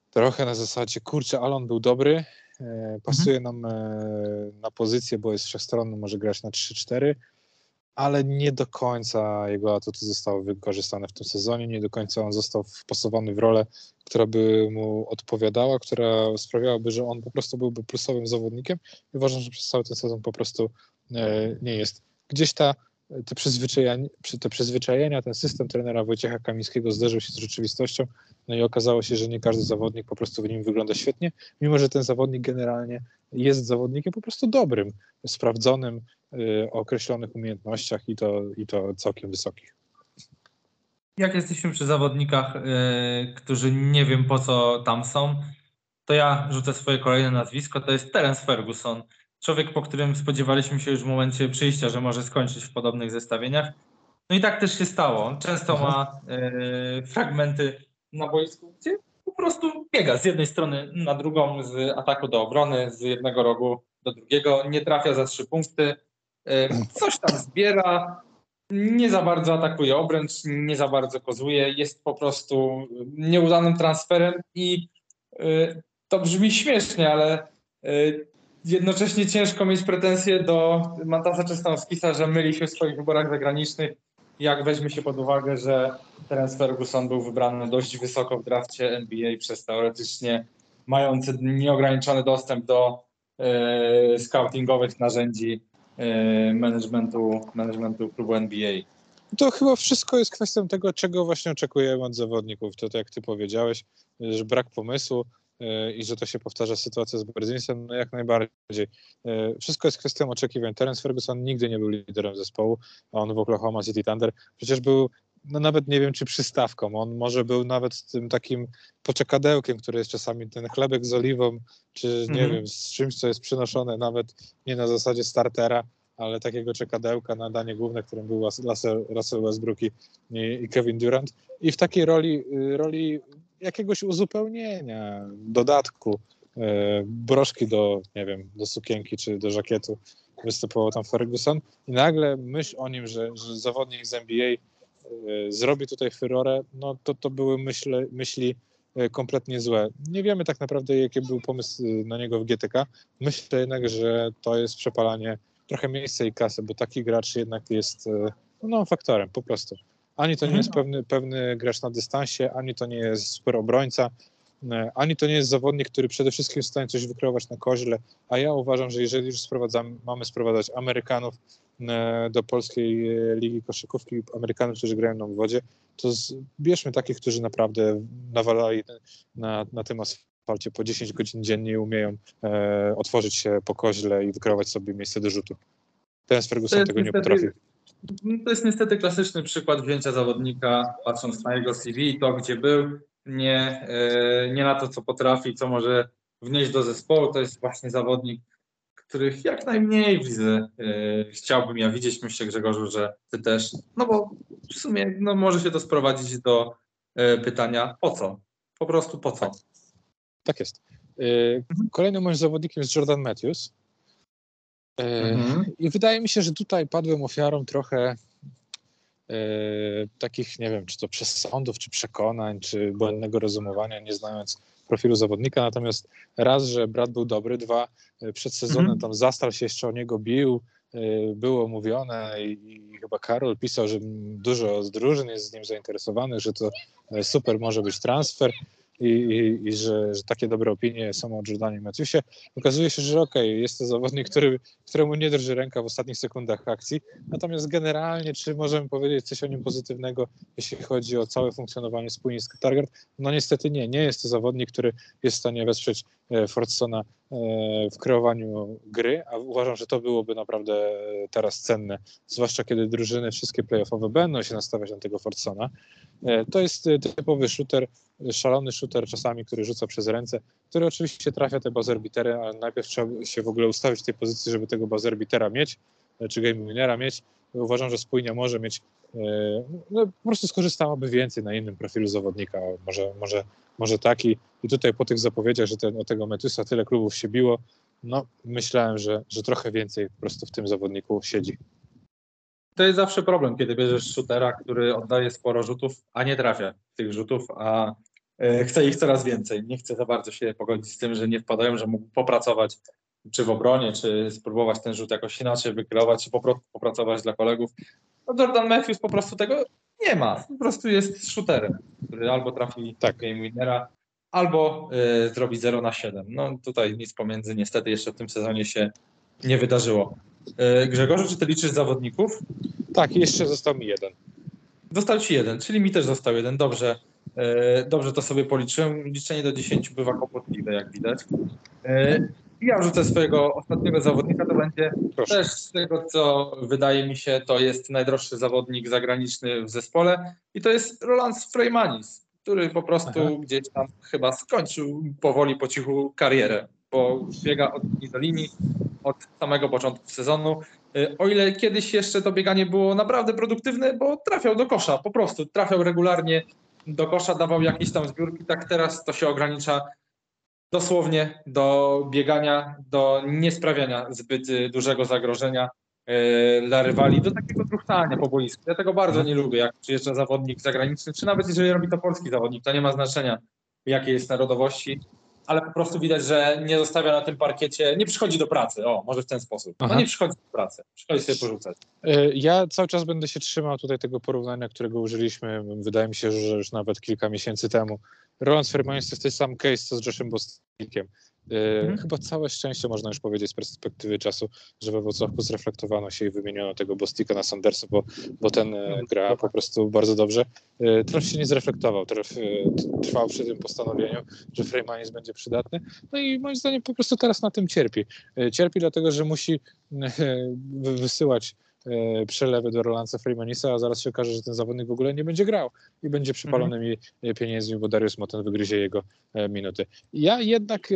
C: trochę na zasadzie, kurczę, ale on był dobry, e, pasuje mhm. nam e, na pozycję, bo jest wszechstronny, może grać na 3-4, ale nie do końca jego atuty zostały wykorzystane w tym sezonie, nie do końca on został wpasowany w rolę, która by mu odpowiadała, która sprawiałaby, że on po prostu byłby plusowym zawodnikiem i uważam, że przez cały ten sezon po prostu e, nie jest. Gdzieś ta te przyzwyczajenia, te przyzwyczajenia, ten system trenera Wojciecha Kamińskiego zderzył się z rzeczywistością, no i okazało się, że nie każdy zawodnik po prostu w nim wygląda świetnie, mimo że ten zawodnik generalnie jest zawodnikiem po prostu dobrym, sprawdzonym, y, o określonych umiejętnościach i to, i to całkiem wysokich.
B: Jak jesteśmy przy zawodnikach, y, którzy nie wiem po co tam są, to ja rzucę swoje kolejne nazwisko, to jest Terence Ferguson człowiek, po którym spodziewaliśmy się już w momencie przyjścia, że może skończyć w podobnych zestawieniach. No i tak też się stało. On często ma e, fragmenty na boisku, gdzie po prostu biega z jednej strony na drugą, z ataku do obrony, z jednego rogu do drugiego, nie trafia za trzy punkty, e, coś tam zbiera, nie za bardzo atakuje obręcz, nie za bardzo kozuje, jest po prostu nieudanym transferem i e, to brzmi śmiesznie, ale jednocześnie ciężko mieć pretensje do Mantasa Czesnowskisa, że myli się w swoich wyborach zagranicznych, jak weźmie się pod uwagę, że Terence Ferguson był wybrany dość wysoko w drafcie NBA przez teoretycznie mający nieograniczony dostęp do e, scoutingowych narzędzi e, managementu, managementu klubu NBA.
C: To chyba wszystko jest kwestią tego, czego właśnie oczekujemy od zawodników. To, to jak ty powiedziałeś, że brak pomysłu, i że to się powtarza sytuacja z Berzinsem, no jak najbardziej. E, wszystko jest kwestią oczekiwań. Terence Ferguson nigdy nie był liderem zespołu, a on w Oklahoma City Thunder przecież był no nawet nie wiem, czy przystawką. On może był nawet tym takim poczekadełkiem, który jest czasami ten chlebek z oliwą, czy nie mm -hmm. wiem, z czymś, co jest przynoszone nawet nie na zasadzie startera, ale takiego czekadełka na danie główne, którym był Russell Westbrook i, i Kevin Durant. I w takiej roli, y, roli jakiegoś uzupełnienia, dodatku, e, broszki do, nie wiem, do sukienki czy do żakietu występował tam Ferguson i nagle myśl o nim, że, że zawodnik z NBA e, zrobi tutaj furorę, no to to były myśle, myśli e, kompletnie złe. Nie wiemy tak naprawdę, jaki był pomysł na niego w GTK. Myślę jednak, że to jest przepalanie trochę miejsca i kasy, bo taki gracz jednak jest no, faktorem po prostu. Ani to nie jest mhm. pewny, pewny gracz na dystansie, ani to nie jest super obrońca, e, ani to nie jest zawodnik, który przede wszystkim jest w stanie coś wykreować na koźle, a ja uważam, że jeżeli już sprowadzamy, mamy sprowadzać Amerykanów e, do polskiej e, ligi koszykówki, Amerykanów, którzy grają na wodzie, to bierzmy takich, którzy naprawdę nawalali na, na tym asfalcie po 10 godzin dziennie i umieją e, otworzyć się po koźle i wykreować sobie miejsce do rzutu. Ten z Ferguson tego nie potrafił.
B: To jest niestety klasyczny przykład wzięcia zawodnika, patrząc na jego CV, to gdzie był, nie, e, nie na to, co potrafi, co może wnieść do zespołu. To jest właśnie zawodnik, których jak najmniej widzę, e, chciałbym ja widzieć. Myślę, Grzegorzu, że ty też. No bo w sumie no, może się to sprowadzić do e, pytania po co? Po prostu po co?
C: Tak jest. Kolejnym moim zawodnikiem jest Jordan Matthews. Mhm. I wydaje mi się, że tutaj padłem ofiarą trochę e, takich, nie wiem, czy to przesądów, czy przekonań, czy błędnego rozumowania, nie znając profilu zawodnika. Natomiast raz, że brat był dobry, dwa, e, przed sezonem mhm. tam Zastal się jeszcze o niego bił, e, było mówione i, i, chyba Karol pisał, że dużo z drużyn jest z nim zainteresowanych, że to super może być transfer i, i, i że, że, takie dobre opinie są o Jordanie Matthewsie. Okazuje się, że okej, okay, jest to zawodnik, który, któremu nie drży ręka w ostatnich sekundach akcji, natomiast generalnie, czy możemy powiedzieć coś o nim pozytywnego, jeśli chodzi o całe funkcjonowanie spółki z Targard? No niestety nie, nie jest to zawodnik, który jest w stanie wesprzeć e, Fordsona e, w kreowaniu gry, a uważam, że to byłoby naprawdę teraz cenne, zwłaszcza kiedy drużyny wszystkie playoffowe będą się nastawiać na tego Fordsona. E, to jest typowy shooter, szalony shooter czasami, który rzuca przez ręce, który oczywiście trafia te buzerbitery, ale najpierw trzeba się w ogóle ustawić w tej pozycji, żeby tego buzerbitera mieć, czy game winnera mieć Uważam, że spójnia może mieć, e, no, po prostu skorzystałaby więcej na innym profilu zawodnika, może, może, może taki. I tutaj po tych zapowiedziach, że ten, o tego Metusa tyle klubów się biło, no myślałem, że, że trochę więcej po prostu w tym zawodniku siedzi.
B: To jest zawsze problem, kiedy bierzesz shootera, który oddaje sporo rzutów, a nie trafia tych rzutów, a e, chce ich coraz więcej. Nie chce za bardzo się pogodzić z tym, że nie wpadają, że mógł popracować czy w obronie, czy spróbować ten rzut jakoś inaczej wykrywać, czy popracować dla kolegów. No Jordan Matthews po prostu tego nie ma. Po prostu jest shooterem, który albo trafi tak. game winnera, albo y, zrobi 0 na 7. No tutaj nic pomiędzy niestety jeszcze w tym sezonie się nie wydarzyło. Y, Grzegorzu, czy ty liczysz zawodników?
C: Tak, jeszcze został mi jeden.
B: Został ci jeden, czyli mi też został jeden. Dobrze, dobrze to sobie policzyłem. Liczenie do 10 bywa kłopotliwe, jak widać. Y, ja wrzucę swojego ostatniego zawodnika, to będzie Proszę. też z tego, co wydaje mi się, to jest najdroższy zawodnik zagraniczny w zespole i to jest Roland Freymanis, który po prostu Aha. gdzieś tam chyba skończył powoli po cichu karierę, bo biega od linii do linii od samego początku sezonu. Y, o ile kiedyś jeszcze to bieganie było naprawdę produktywne, bo trafiał do kosza, po prostu trafiał regularnie do kosza, dawał jakieś tam zbiórki, tak teraz to się ogranicza dosłownie do biegania, do niesprawiania zbyt y, dużego zagrożenia y, dla rywali, do takiego truchtania po boisku. Ja tego bardzo nie lubię, jak przyjeżdża zawodnik zagraniczny, czy nawet jeżeli robi to polski zawodnik, to nie ma znaczenia jakiej jest narodowości, ale po prostu widać, że nie zostawia na tym parkiecie, nie przychodzi do pracy, o, może w ten sposób. No nie przychodzi do pracy, przychodzi sobie porzucać.
C: Y, ja cały czas będę się trzymał tutaj tego porównania, którego użyliśmy, wydaje mi się, że już nawet kilka miesięcy temu, Roland Sfermanis to jest ten sam case co z Joshem Bostikiem. E, mhm. Chyba całe szczęście można już powiedzieć z perspektywy czasu, że we Wrocławku zreflektowano się i wymieniono tego Bostika na Sandersa, bo, bo ten e, mhm. gra po prostu bardzo dobrze. E, Traf się nie zreflektował, Traf trwał przy tym postanowieniu, że Freymanis będzie przydatny. No i moim zdaniem po prostu teraz na tym cierpi. Cierpi dlatego, że musi wysyłać E, przelewy do Rolansa Freemanisa, a zaraz się okaże, że ten zawodnik w ogóle nie będzie grał i będzie przypalonymi mm. pieniędzmi, bo Darius Moten wygryzie jego e, minuty. Ja jednak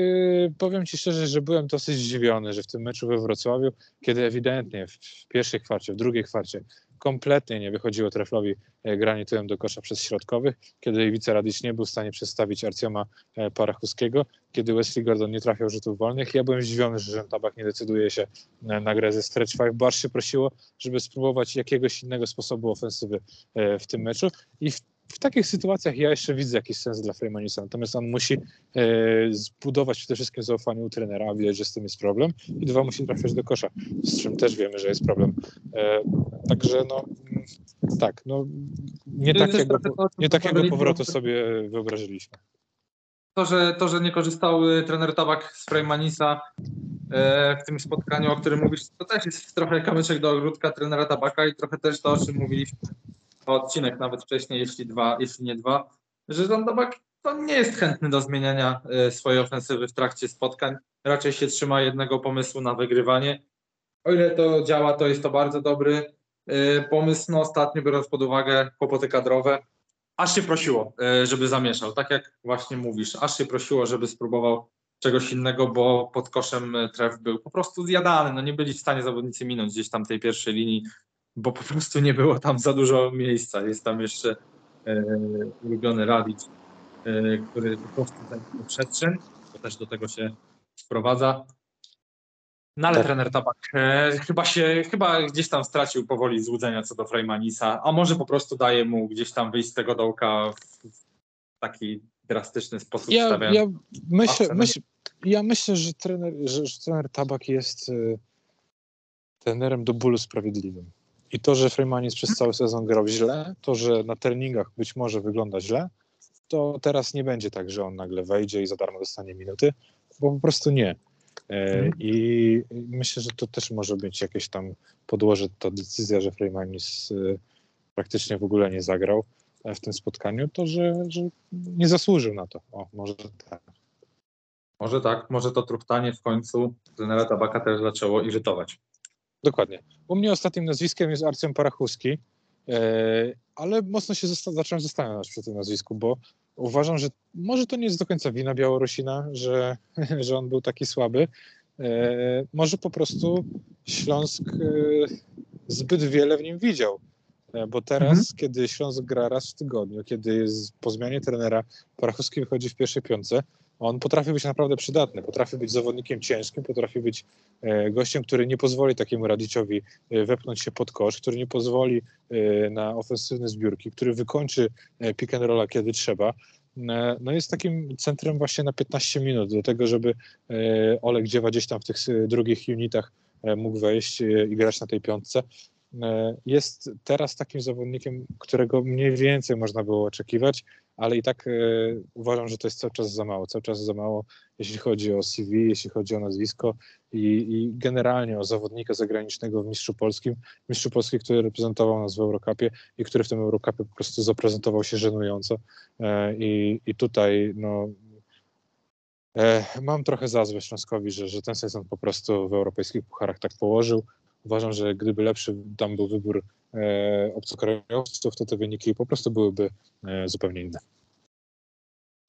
C: powiem Ci szczerze, że byłem dosyć zdziwiony, że w tym meczu we Wrocławiu, kiedy ewidentnie w pierwszej kwarcie, w drugiej kwarcie kompletnie nie wychodziło Treflowi e, granie tyłem do kosza przez środkowych, kiedy Iwica Radic nie był w stanie przestawić Arcioma e, Parachuskiego, kiedy Wesley Gordon nie trafiał rzutów wolnych. Ja byłem zdziwiony, że Tabak nie decyduje się na grę ze stretch five, aż się prosiło, żeby spróbować jakiegoś innego sposobu ofensywy e, w tym meczu i w w takich sytuacjach ja jeszcze widzę jakiś sens dla Freemanisa, natomiast on musi e, zbudować przede wszystkim zaufanie u trenera, a widać, że z tym jest problem i dwa, musi trafiać do kosza, z czym też wiemy, że jest problem. E, także no, mm, tak, no, nie, takiego, nie takiego powrotu sobie wyobrażyliśmy.
B: To że, to, że nie korzystał y, trener Tabak z Freymanisa e, w tym spotkaniu, o którym mówisz, to też jest trochę kamyczek do ogródka trenera Tabaka i trochę też to, o czym mówiliśmy odcinek nawet wcześniej, jeśli dwa, jeśli nie dwa, że Zandobak to nie jest chętny do zmieniania e, swojej ofensywy w trakcie spotkań. Raczej się trzyma jednego pomysłu na wygrywanie. O ile to działa, to jest to bardzo dobry e, pomysł. No ostatnio biorąc pod uwagę kłopoty kadrowe, aż się prosiło, e, żeby zamieszał. Tak jak właśnie mówisz, aż się prosiło, żeby spróbował czegoś innego, bo pod koszem tref był po prostu zjadany. No nie byli w stanie zawodnicy minąć gdzieś tam tej pierwszej linii bo po prostu nie było tam za dużo miejsca. Jest tam jeszcze e, ulubiony Radic, e, który po prostu zajmuje przestrzeń, to też do tego się sprowadza. No ale tak. trener Tabak e, chyba się, chyba gdzieś tam stracił powoli złudzenia co do Freymanisa, a może po prostu daje mu gdzieś tam wyjść z tego dołka w taki drastyczny sposób.
C: Ja, ja myślę, myśl, ja myślę, że trener, że, że trener Tabak jest y, trenerem do bólu sprawiedliwym. I to, że Freemanis przez cały sezon grał źle, to, że na treningach być może wygląda źle, to teraz nie będzie tak, że on nagle wejdzie i za darmo dostanie minuty, bo po prostu nie. E, mhm. I myślę, że to też może być jakieś tam podłoże, ta decyzja, że Freemanis e, praktycznie w ogóle nie zagrał w tym spotkaniu, to że, że nie zasłużył na to. O, może tak.
B: Może tak, może to truchtanie w końcu trenera Tabaka też zaczęło irytować.
C: Dokładnie. U mnie ostatnim nazwiskiem jest Arcem Parachuski, e, ale mocno się zosta zacząłem zastanawiać przy tym nazwisku, bo uważam, że może to nie jest do końca wina Białorusina, że, że on był taki słaby. E, może po prostu Śląsk e, zbyt wiele w nim widział. Bo teraz, mhm. kiedy Śląsk gra raz w tygodniu, kiedy jest po zmianie trenera Parachowski wychodzi w pierwszej piątce, on potrafi być naprawdę przydatny, potrafi być zawodnikiem ciężkim, potrafi być e, gościem, który nie pozwoli takiemu Radiciowi e, wepchnąć się pod kosz, który nie pozwoli na ofensywne zbiórki, który wykończy pick and rolla kiedy trzeba. No jest takim centrum właśnie na 15 minut do tego, żeby Olek Dziewa gdzieś tam w tych drugich unitach mógł wejść i grać na tej piątce. E, jest teraz takim zawodnikiem, którego mniej więcej można było oczekiwać, ale i tak e, uważam, że to jest cały czas za mało. Cały czas za mało, jeśli chodzi o CV, jeśli chodzi o nazwisko i, i generalnie o zawodnika zagranicznego w Mistrzu Polskim. Mistrzu Polski, który reprezentował nas w Eurocupie i który w tym Eurocupie po prostu zaprezentował się żenująco. E, I, i tutaj no, Mam trochę za złe Śląskowi, że, że ten sezon po prostu w europejskich pucharach tak położył. Uważam, że gdyby lepszy tam był wybór e, obcokrajowców, to te wyniki po prostu byłyby e, zupełnie inne.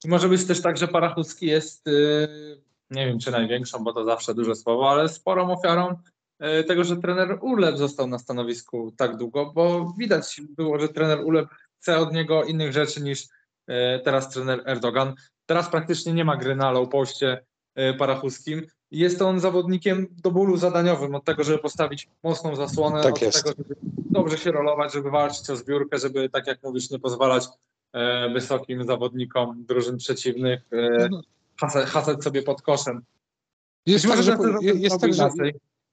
B: Może być też tak, że Parachuski jest, e, nie wiem czy największą, bo to zawsze duże słowo, ale sporą ofiarą tego, że trener Uleb został na stanowisku tak długo, bo widać było, że trener Uleb chce od niego innych rzeczy niż teraz trener Erdogan. Teraz praktycznie nie ma gry na low poście parachuskim. Jest on zawodnikiem do bólu zadaniowym, od tego, żeby postawić mocną zasłonę,
C: tak
B: od
C: jest.
B: tego, żeby dobrze się rolować, żeby walczyć o zbiórkę, żeby, tak jak mówisz, nie pozwalać e, wysokim zawodnikom drużyn przeciwnych e, no. hasać, hasać sobie pod koszem.
C: Jest tak, że, jest, tak, że,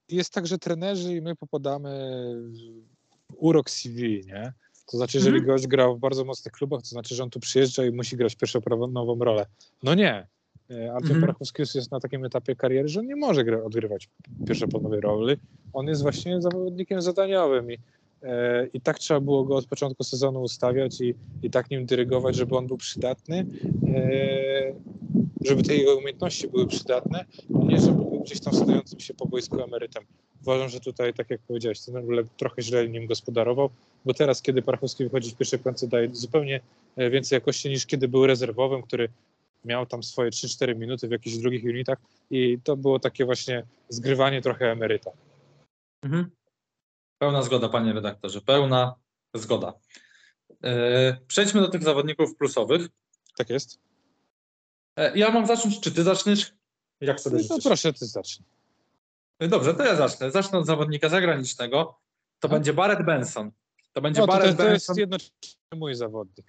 C: jest tak, że trenerzy i my popodamy urok CV, nie? To znaczy, jeżeli mhm. gość grał w bardzo mocnych klubach, to znaczy, że on tu przyjeżdża i musi grać pierwszoplanową rolę. No nie. Artur mhm. Parachowski jest na takim etapie kariery, że on nie może odgrywać pierwszoplanowej roli. On jest właśnie zawodnikiem zadaniowym i, e, i tak trzeba było go od początku sezonu ustawiać i, i tak nim dyrygować, żeby on był przydatny, e, żeby te jego umiejętności były przydatne, a nie żeby był gdzieś tam stojącym się po boisku emerytem. Uważam, że tutaj, tak jak powiedziałeś, ten trochę źle nim gospodarował, bo teraz, kiedy Parachowski wychodzi w pierwszej piątce, daje zupełnie e, więcej jakości niż kiedy był rezerwowym, który miał tam swoje 3-4 minuty w jakichś drugich unitach i to było takie właśnie zgrywanie trochę emeryta.
B: Mhm. Pełna zgoda, panie redaktorze, pełna zgoda. Yy, przejdźmy do tych zawodników plusowych.
C: Tak jest.
B: E, ja mam zacząć, czy ty zaczniesz?
C: Jak sobie no, no proszę, ty zacznij.
B: E, dobrze, to ja zacznę. Zacznę od zawodnika zagranicznego. To no. będzie Barrett Benson. To będzie no, to, Barrett
C: to, to Benson. jest jednocześnie mój zawodnik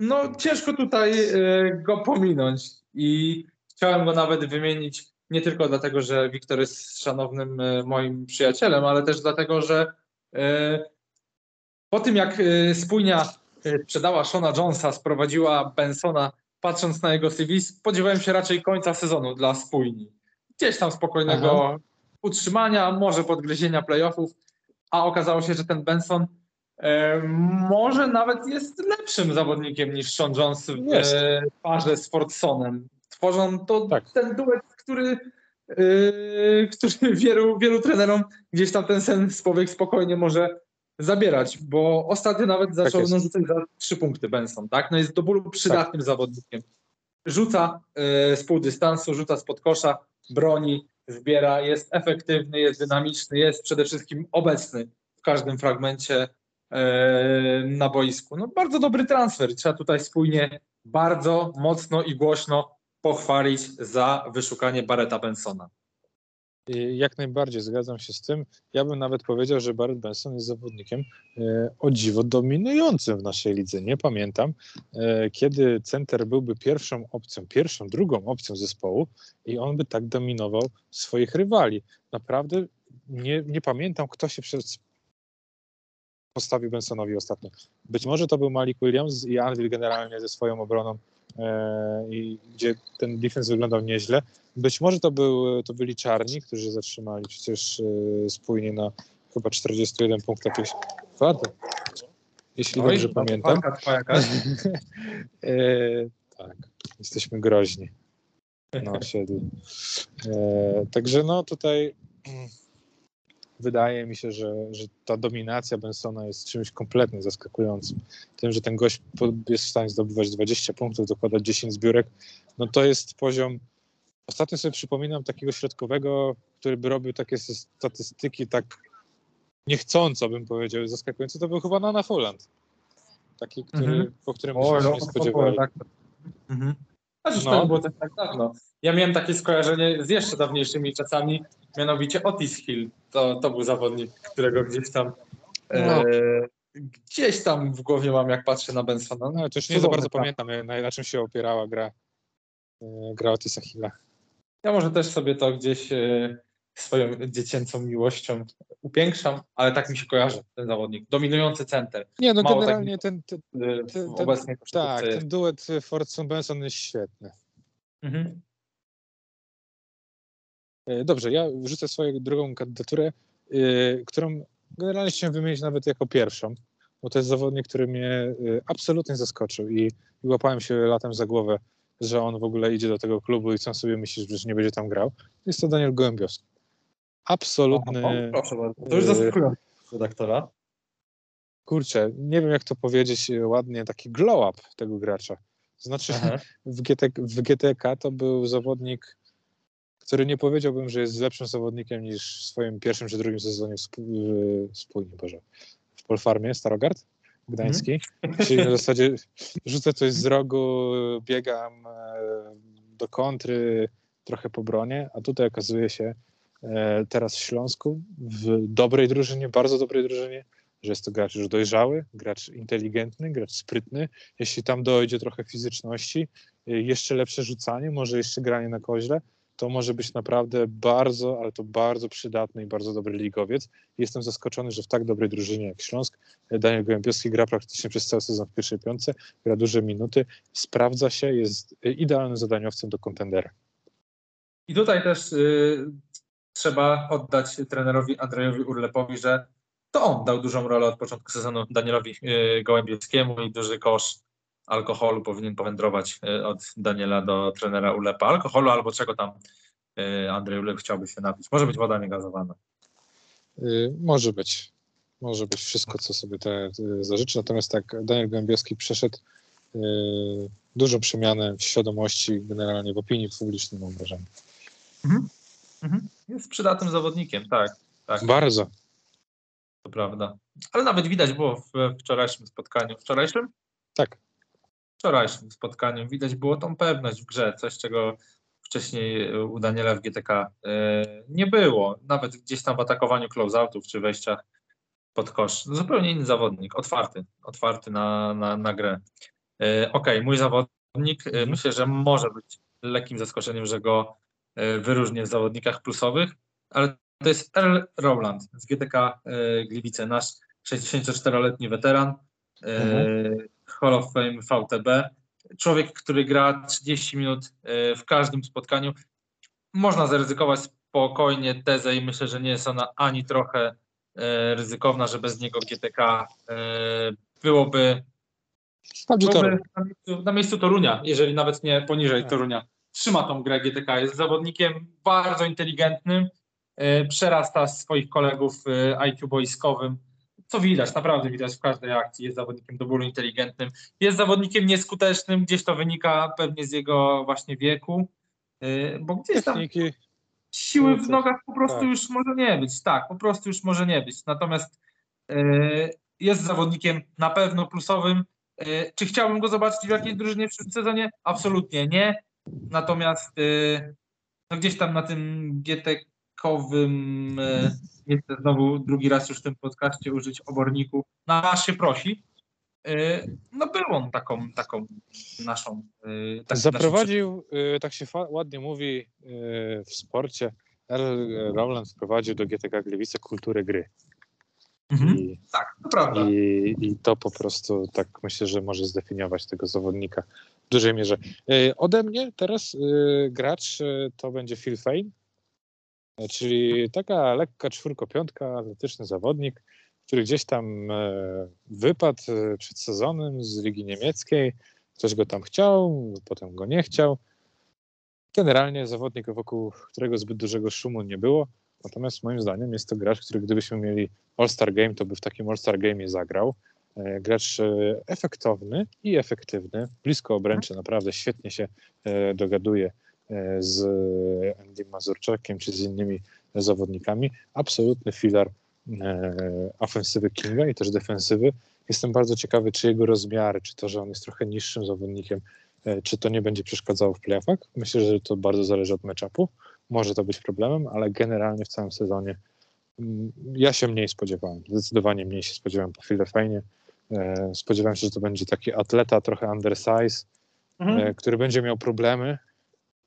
B: no ciężko tutaj e, go pominąć i chciałem go nawet wymienić nie tylko dlatego, że Wiktor jest szanownym e, moim przyjacielem, ale też dlatego, że e, po tym jak spójnia sprzedała Shona Jonesa, sprowadziła Bensona, patrząc na jego CV, spodziewałem się raczej końca sezonu dla spójni. Gdzieś tam spokojnego Aha. utrzymania, może podgryzienia playoffów, a okazało się, że ten Benson może nawet jest lepszym zawodnikiem niż Sean Jones w jest. parze z Fordsonem. Tworzą to tak. ten duet, który, yy, który wielu, wielu trenerom gdzieś tam ten sen z powiek spokojnie może zabierać, bo ostatnio nawet tak zaczął tak rzucać za trzy punkty Benson, tak? No jest do bólu przydatnym tak. zawodnikiem. Rzuca yy, z pół dystansu, rzuca spod kosza, broni, zbiera, jest efektywny, jest dynamiczny, jest przede wszystkim obecny w każdym fragmencie E, na boisku. No bardzo dobry transfer. Trzeba tutaj spójnie bardzo mocno i głośno pochwalić za wyszukanie Barreta Bensona.
C: Jak najbardziej zgadzam się z tym. Ja bym nawet powiedział, że Barrett Benson jest zawodnikiem e, o dziwo dominującym w naszej lidze. Nie pamiętam, e, kiedy center byłby pierwszą opcją, pierwszą, drugą opcją zespołu i on by tak dominował swoich rywali. Naprawdę nie, nie pamiętam, kto się przez postawił Bensonowi ostatnio. Być może to był Malik Williams i Anvil generalnie ze swoją obroną, e, i gdzie ten defense wyglądał nieźle. Być może to, był, to byli czarni, którzy zatrzymali przecież e, spójnie na chyba 41 punktów. Wady. Jeśli Oj, dobrze pamiętam. e, tak, jesteśmy groźni na osiedlu. E, także no tutaj wydaje mi się, że, że ta dominacja Bensona jest czymś kompletnie zaskakującym. Tym, że ten gość jest w stanie zdobywać 20 punktów, dokładać 10 zbiórek, no to jest poziom. Ostatnio sobie przypominam takiego środkowego, który by robił takie statystyki tak niechcąco bym powiedział, zaskakujący, to był chyba Nana Folland. Taki, który, mhm. po którym o, się no, nie spodziewali. Tak.
B: Mhm. No. to było tak, tak dawno. Ja miałem takie skojarzenie z jeszcze dawniejszymi czasami, mianowicie Otis Hill. To, to był zawodnik, którego gdzieś tam no. e, gdzieś tam w głowie mam, jak patrzę na Bensona.
C: No, to już nie za bardzo pamiętam, na, na czym się opierała gra, e, gra Otisa Hilla.
B: Ja może też sobie to gdzieś e, swoją dziecięcą miłością upiększam, ale tak mi się kojarzy ten zawodnik. Dominujący center.
C: Nie, no Mało generalnie tak ten, ten, ten, ten, obecnie Tak, ten duet Fordson-Benson jest świetny. Mhm. E, dobrze, ja wrzucę swoją drugą kandydaturę, yy, którą generalnie chciałem wymienić nawet jako pierwszą, bo to jest zawodnik, który mnie yy, absolutnie zaskoczył i, i łapałem się latem za głowę, że on w ogóle idzie do tego klubu i co sobie myślisz, że nie będzie tam grał. Jest to Daniel Gołębiowski absolutny... O,
B: o, proszę bardzo. To już zaskakujące redaktora.
C: Kurczę, nie wiem jak to powiedzieć ładnie, taki glow up tego gracza. Znaczy w, GT, w GTK to był zawodnik, który nie powiedziałbym, że jest lepszym zawodnikiem niż w swoim pierwszym czy drugim sezonie w, spójnie, Boże, w Polfarmie Starogard Gdański. Mm. Czyli na zasadzie rzucę coś z rogu, biegam e, do kontry, trochę po bronie, a tutaj okazuje się, teraz w Śląsku, w dobrej drużynie, bardzo dobrej drużynie, że jest to gracz już dojrzały, gracz inteligentny, gracz sprytny. Jeśli tam dojdzie trochę fizyczności, e, jeszcze lepsze rzucanie, może jeszcze granie na koźle, to może być naprawdę bardzo, ale to bardzo przydatny i bardzo dobry ligowiec. Jestem zaskoczony, że w tak dobrej drużynie jak Śląsk e, Daniel Gołębiowski gra praktycznie przez cały sezon w pierwszej piątce, gra duże minuty, sprawdza się, jest idealnym zadaniowcem do kontendera.
B: I tutaj też y, trzeba oddać trenerowi Andrzejowi Urlepowi, że to on dał dużą rolę od początku sezonu Danielowi y, Gołębiewskiemu i duży kosz alkoholu powinien powędrować y, od Daniela do trenera Urlepa. Alkoholu albo czego tam y, Andrzej Urlep chciałby się napić. Może być woda niegazowana.
C: może być. Może być wszystko, co sobie te, zażyczy. Natomiast tak, Daniel Gołębiowski przeszedł dużą przemianę w świadomości, generalnie w opinii publicznej, mam wrażenie.
B: Mhm. Mhm. Jest przydatnym zawodnikiem, tak, tak.
C: Bardzo.
B: To prawda. Ale nawet widać było w wczorajszym spotkaniu. Wczorajszym?
C: Tak.
B: Wczorajszym spotkaniu widać było tą pewność w grze, coś czego wcześniej u Daniela w GTK e, nie było. Nawet gdzieś tam w atakowaniu close-outów czy wejściach pod kosz. Zupełnie inny zawodnik, otwarty, otwarty na, na, na grę. E, okej, okay, mój zawodnik e, mhm. myślę, że może być lekkim zaskoczeniem, że go wyróżnię w zawodnikach plusowych, ale to jest Earl Rowland z GTK e, Gliwice, nasz 64-letni weteran, e, mhm. Hall of Fame VTB. Człowiek, który gra 30 minut w każdym spotkaniu. Można zaryzykować spokojnie tezę i myślę, że nie jest ona ani trochę ryzykowna, że bez niego GTK byłoby, byłoby na, miejscu, na miejscu Torunia, jeżeli nawet nie poniżej tak. Torunia trzyma tą grę GTK. Jest zawodnikiem bardzo inteligentnym, e, przerasta swoich kolegów e, IQ boiskowym, co widać, naprawdę widać w każdej akcji. Jest zawodnikiem do bólu inteligentnym, jest zawodnikiem nieskutecznym, gdzieś to wynika pewnie z jego właśnie wieku, e, bo gdzieś tam siły w nogach po prostu tak. już może nie być, tak, po prostu już może nie być. Natomiast jest zawodnikiem na pewno plusowym. Czy chciałbym go zobaczyć w jakiejś drużynie w przyszłym sezonie? Absolutnie nie. Natomiast y, no gdzieś tam na tym GT-kowym, y, chcę znowu drugi raz już w tym podcaście użyć oborniku, na się prosi. Y, no był on taką, taką naszą.
C: Tak, Zaprowadził, naszą... tak się ładnie mówi w sporcie, Rowland wprowadził do GTK Gliwice kulturę gry.
B: Mhm. I, tak, to prawda.
C: I, I to po prostu tak myślę, że może zdefiniować tego zawodnika w dużej mierze. E, ode mnie teraz e, gracz e, to będzie Phil Fane, czyli taka lekka czwórko-piątka, atletyczny zawodnik, który gdzieś tam wypadł przed sezonem z Ligi Niemieckiej. Ktoś go tam chciał, potem go nie chciał. Generalnie zawodnik, wokół którego zbyt dużego szumu nie było. Natomiast moim zdaniem jest to gracz, który gdybyśmy mieli All-Star Game, to by w takim All-Star Game zagrał. E, gracz e, efektowny i efektywny, blisko obręczy, naprawdę świetnie się e, dogaduje z Andy Mazurczakiem czy z innymi zawodnikami. Absolutny filar ofensywy Kinga i też defensywy. Jestem bardzo ciekawy, czy jego rozmiary, czy to, że on jest trochę niższym zawodnikiem, czy to nie będzie przeszkadzało w playoffach. Myślę, że to bardzo zależy od matchupu. Może to być problemem, ale generalnie w całym sezonie mm, ja się mniej spodziewałem. Zdecydowanie mniej się spodziewałem po Filefejnie. E, spodziewałem się, że to będzie taki atleta, trochę undersize, mhm. E, który będzie miał problemy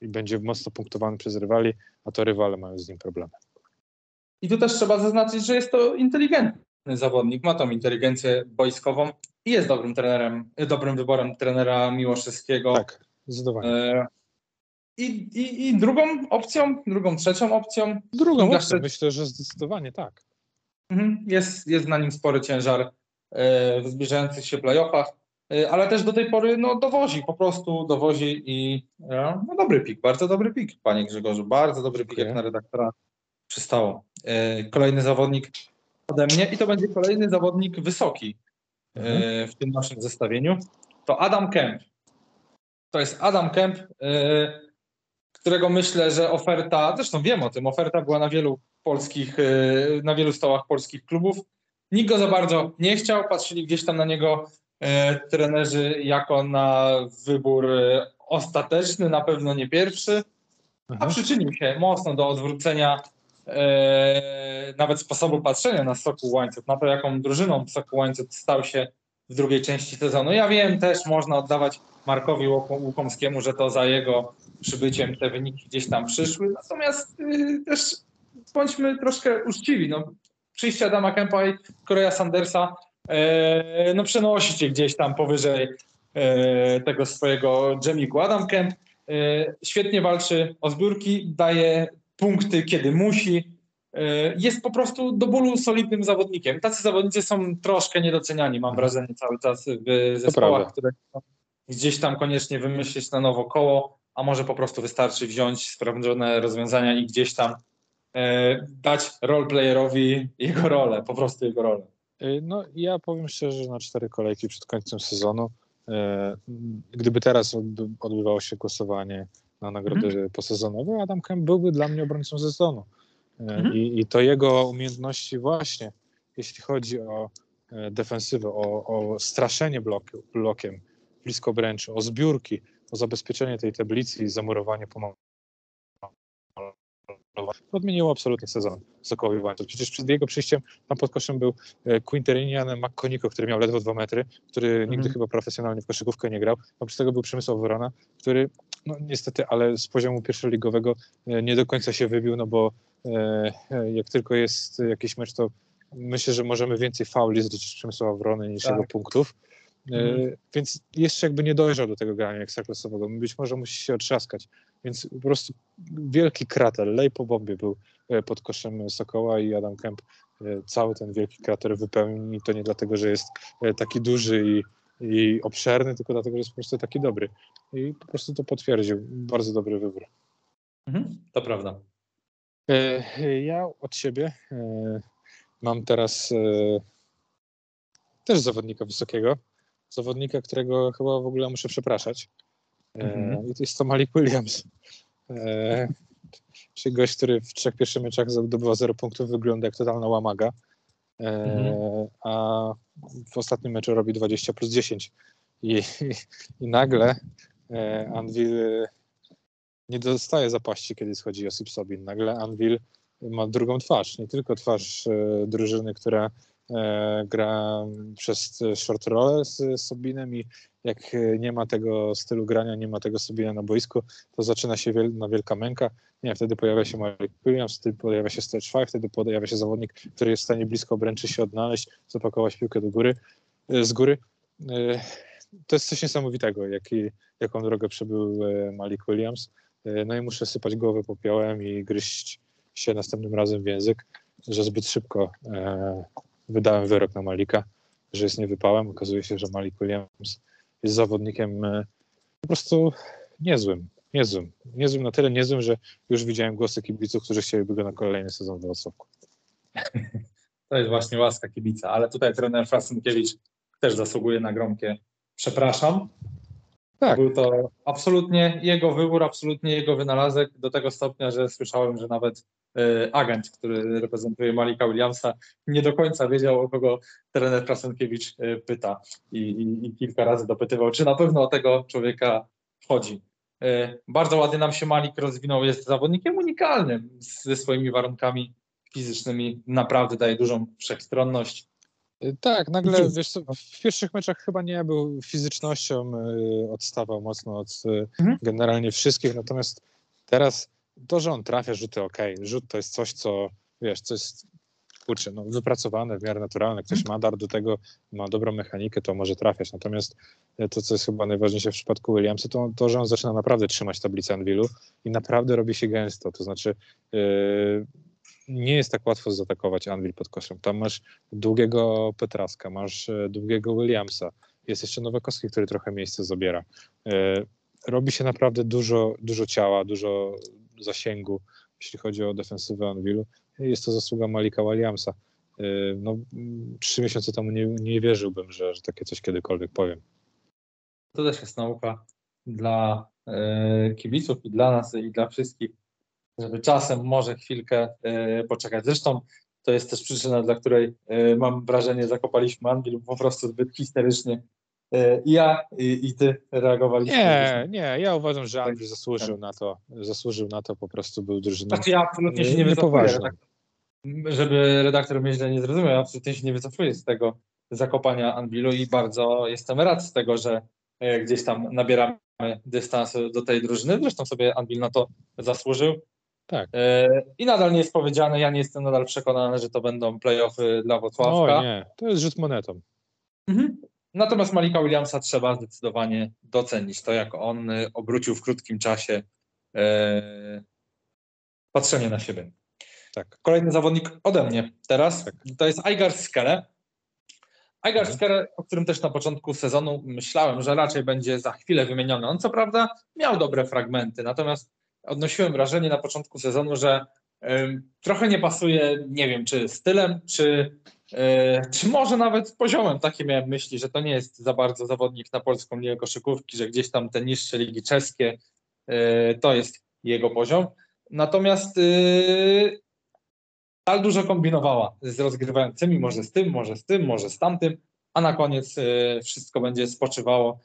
C: i będzie mocno punktowany przez rywali, a to rywale mają z nim problemy.
B: I tu też trzeba zaznaczyć, że jest to inteligentny zawodnik, ma tą inteligencję boiskową i jest dobrym trenerem, dobrym wyborem trenera Miłoszewskiego.
C: Tak, zdecydowanie. E,
B: I, i, I drugą opcją, drugą, trzecią opcją.
C: Drugą opcją, myślę, że zdecydowanie tak.
B: Mhm, jest, jest na nim spory ciężar w zbliżających się playoffach. Y, ale też do tej pory no, dowozi, po prostu dowozi i no, dobry pik, bardzo dobry pik, panie Grzegorzu, bardzo dobry pik, okay. jak na redaktora przystało. Kolejny zawodnik ode mnie i to będzie kolejny zawodnik wysoki mhm. w tym naszym zestawieniu. To Adam Kemp. To jest Adam Kemp, którego myślę, że oferta, zresztą wiem o tym, oferta była na wielu polskich, na wielu stołach polskich klubów. Nikt go za bardzo nie chciał, patrzyli gdzieś tam na niego E, trenerzy jako na wybór e, ostateczny, na pewno nie pierwszy, a mhm. przyczynił się mocno do odwrócenia e, nawet sposobu patrzenia na Sokół Łańcuch, na to jaką drużyną Sokół Łańcuch stał się w drugiej części sezonu. Ja wiem, też można oddawać Markowi Łukomskiemu, że to za jego przybyciem te wyniki gdzieś tam przyszły, natomiast y, też bądźmy troszkę uczciwi. No, przyjście Adama Kempa i Korea Sandersa E, no przenosi cię gdzieś tam powyżej e, tego swojego dżemiku. Adam Kemp e, świetnie walczy o zbiórki, daje punkty, kiedy musi. Jest po prostu do bólu solidnym zawodnikiem. Tacy zawodnicy są troszkę niedoceniani, mam wrażenie, cały czas w zespołach, które gdzieś tam koniecznie wymyślić na nowo koło, a może po prostu wystarczy wziąć sprawdzone rozwiązania i gdzieś tam dać roleplayerowi jego rolę, po prostu jego rolę.
C: Y, no ja powiem szczerze, na cztery kolejki przed końcem sezonu, y, gdyby teraz odbywało się głosowanie na nagrody mhm. posezonowe, Adam Kemp byłby dla mnie obrońcą sezonu. Mhm. I, I, to jego umiejętności właśnie, jeśli chodzi o defensywę, o, o straszenie bloku, blokiem blisko obręczy, o zbiórki, o zabezpieczenie tej tablicy i zamurowanie pomocy odmieniło absolutnie sezon Sokołowi Łańcuch. Przecież przed jego przyjściem tam pod koszem był e, Quinterinian McConico, który miał ledwo dwa metry, który mm -hmm. nigdy chyba profesjonalnie w koszykówkę nie grał. Oprócz tego był Przemysław Worona, który no niestety, ale z poziomu pierwszoligowego e, nie do końca się wybił, no bo e, jak tylko jest jakiś mecz, to myślę, że możemy więcej fauli zliczyć Przemysława Worony niż tak. jego punktów. Mhm. Więc jeszcze jakby nie dojrzał do tego grania ekstraklasowego. Być może musi się otrzaskać. Więc po prostu wielki krater, lej po bombie był e, pod koszem Sokoła i Adam Kemp e, cały ten wielki krater wypełnił i to nie dlatego, że jest e, taki duży i, i obszerny, tylko dlatego, że jest po prostu taki dobry. I po prostu to potwierdził. Bardzo dobry wybór.
B: Mhm, to prawda.
C: Ja od siebie mam teraz też zawodnika wysokiego. Zawodnika, którego chyba w ogóle muszę przepraszać. Mhm. I to jest to Malik Williams. E, czyli gość, który w trzech pierwszych meczach zdobywa 0 punktów, wygląda jak totalna łamaga. E, mhm. A w ostatnim meczu robi 20 plus 10. I, i, i nagle e, Anvil nie dostaje zapaści, kiedy schodzi Josip Sobin. Nagle Anvil ma drugą twarz. Nie tylko twarz e, drużyny, która e, gra przez short roll z Sobinem i jak e, nie ma tego stylu grania, nie ma tego sobie na boisku, to zaczyna się wiel wielka męka. Nie, wtedy pojawia się Mike Williams, wtedy pojawia się Stretch Five, wtedy pojawia się zawodnik, który jest w stanie blisko obręczy się odnaleźć, zapakować piłkę do góry, e, z góry. E, to jest coś niesamowitego, jaki, jaką drogę przebył Malik Williams. No i muszę sypać głowę popiołem i gryźć się następnym razem w język, że zbyt szybko wydałem wyrok na Malika, że jest niewypałem. Okazuje się, że Malik Williams jest zawodnikiem e, po prostu niezłym, niezłym. Niezłym na tyle niezłym, że już widziałem głosy kibiców, którzy chcieliby go na kolejny sezon w Wrocławku.
B: To jest właśnie łaska kibica, ale tutaj trener Frasenkiewicz też zasługuje na gromkie przepraszam. Tak. Był to absolutnie jego wybór, absolutnie jego wynalazek, do tego stopnia, że słyszałem, że nawet y, agent, który reprezentuje Malika Williamsa, nie do końca wiedział, o kogo trener Krasenkiewicz y, pyta I, i, i kilka razy dopytywał, czy na pewno o tego człowieka chodzi. Y, bardzo ładnie nam się Malik rozwinął, jest zawodnikiem unikalnym ze swoimi warunkami fizycznymi, naprawdę daje dużą wszechstronność
C: tak, nagle wiesz co, w pierwszych meczach chyba nie był fizycznością, y, odstawał mocno od y, mhm. generalnie wszystkich, natomiast teraz to, że on trafia rzuty, ok, rzut to jest coś, co wiesz, co jest kurczę, no, wypracowane, w miarę naturalne, ktoś mhm. ma dar do tego, ma dobrą mechanikę, to może trafiać, natomiast e, to, co jest chyba najważniejsze w przypadku Williamsa, to to, że on zaczyna naprawdę trzymać tablicę Anvilu i naprawdę robi się gęsto, to znaczy yy, nie jest tak łatwo zaatakować Anvil pod koszem. Tam masz długiego Petraska, masz e, długiego Williamsa, jest jeszcze Nowakowski, który trochę miejsce zabiera. E, robi się naprawdę dużo, dużo ciała, dużo zasięgu, jeśli chodzi o defensywę Anvilu. Jest to zasługa Malika Williamsa. E, no, trzy miesiące temu nie, nie wierzyłbym, że, że takie coś kiedykolwiek powiem.
B: To też jest nauka dla kibiców i dla nas i dla wszystkich żeby czasem może chwilkę e, poczekać. Zresztą to jest też przyczyna, dla której e, mam wrażenie, zakopaliśmy Anvil po prostu zbyt histerycznie. E, I ja i, i ty reagowaliśmy.
C: Nie, nie, ja uważam, że Anvil zasłużył na to. Zasłużył na to, po prostu był drużyną.
B: Znaczy ja absolutnie się nie wycofuję. Żeby redaktor mnie źle nie zrozumiał, ja absolutnie się nie wycofuję z tego zakopania Anvilu i bardzo jestem rad z tego, że gdzieś tam nabieramy dystansu do tej drużyny. Zresztą sobie Anvil na to zasłużył. Tak. E, I nadal nie jest powiedziane, ja nie jestem nadal przekonany, że to będą playoffy dla Wrocławka.
C: O nie, to jest rzut monetą.
B: Mhm. Natomiast Malika Williamsa trzeba zdecydowanie docenić. To, jak on e, obrócił w krótkim czasie e, patrzenie na siebie. Tak. Kolejny zawodnik ode mnie teraz tak. to jest Aigar Skele. Aigar mhm. Skele, o którym też na początku sezonu myślałem, że raczej będzie za chwilę wymieniony. On co prawda miał dobre fragmenty, natomiast odnosiłem wrażenie na początku sezonu, że trochę nie pasuje, nie wiem, czy stylem, czy, e, czy może nawet poziomem. Takie miałem myśli, że to nie jest za bardzo zawodnik na polską ligę koszykówki, że gdzieś tam te niższe ligi czeskie e, to jest jego poziom. Natomiast tak dużo kombinowała z rozgrywającymi, może z tym, może z tym, może z tamtym, a na koniec wszystko będzie spoczywało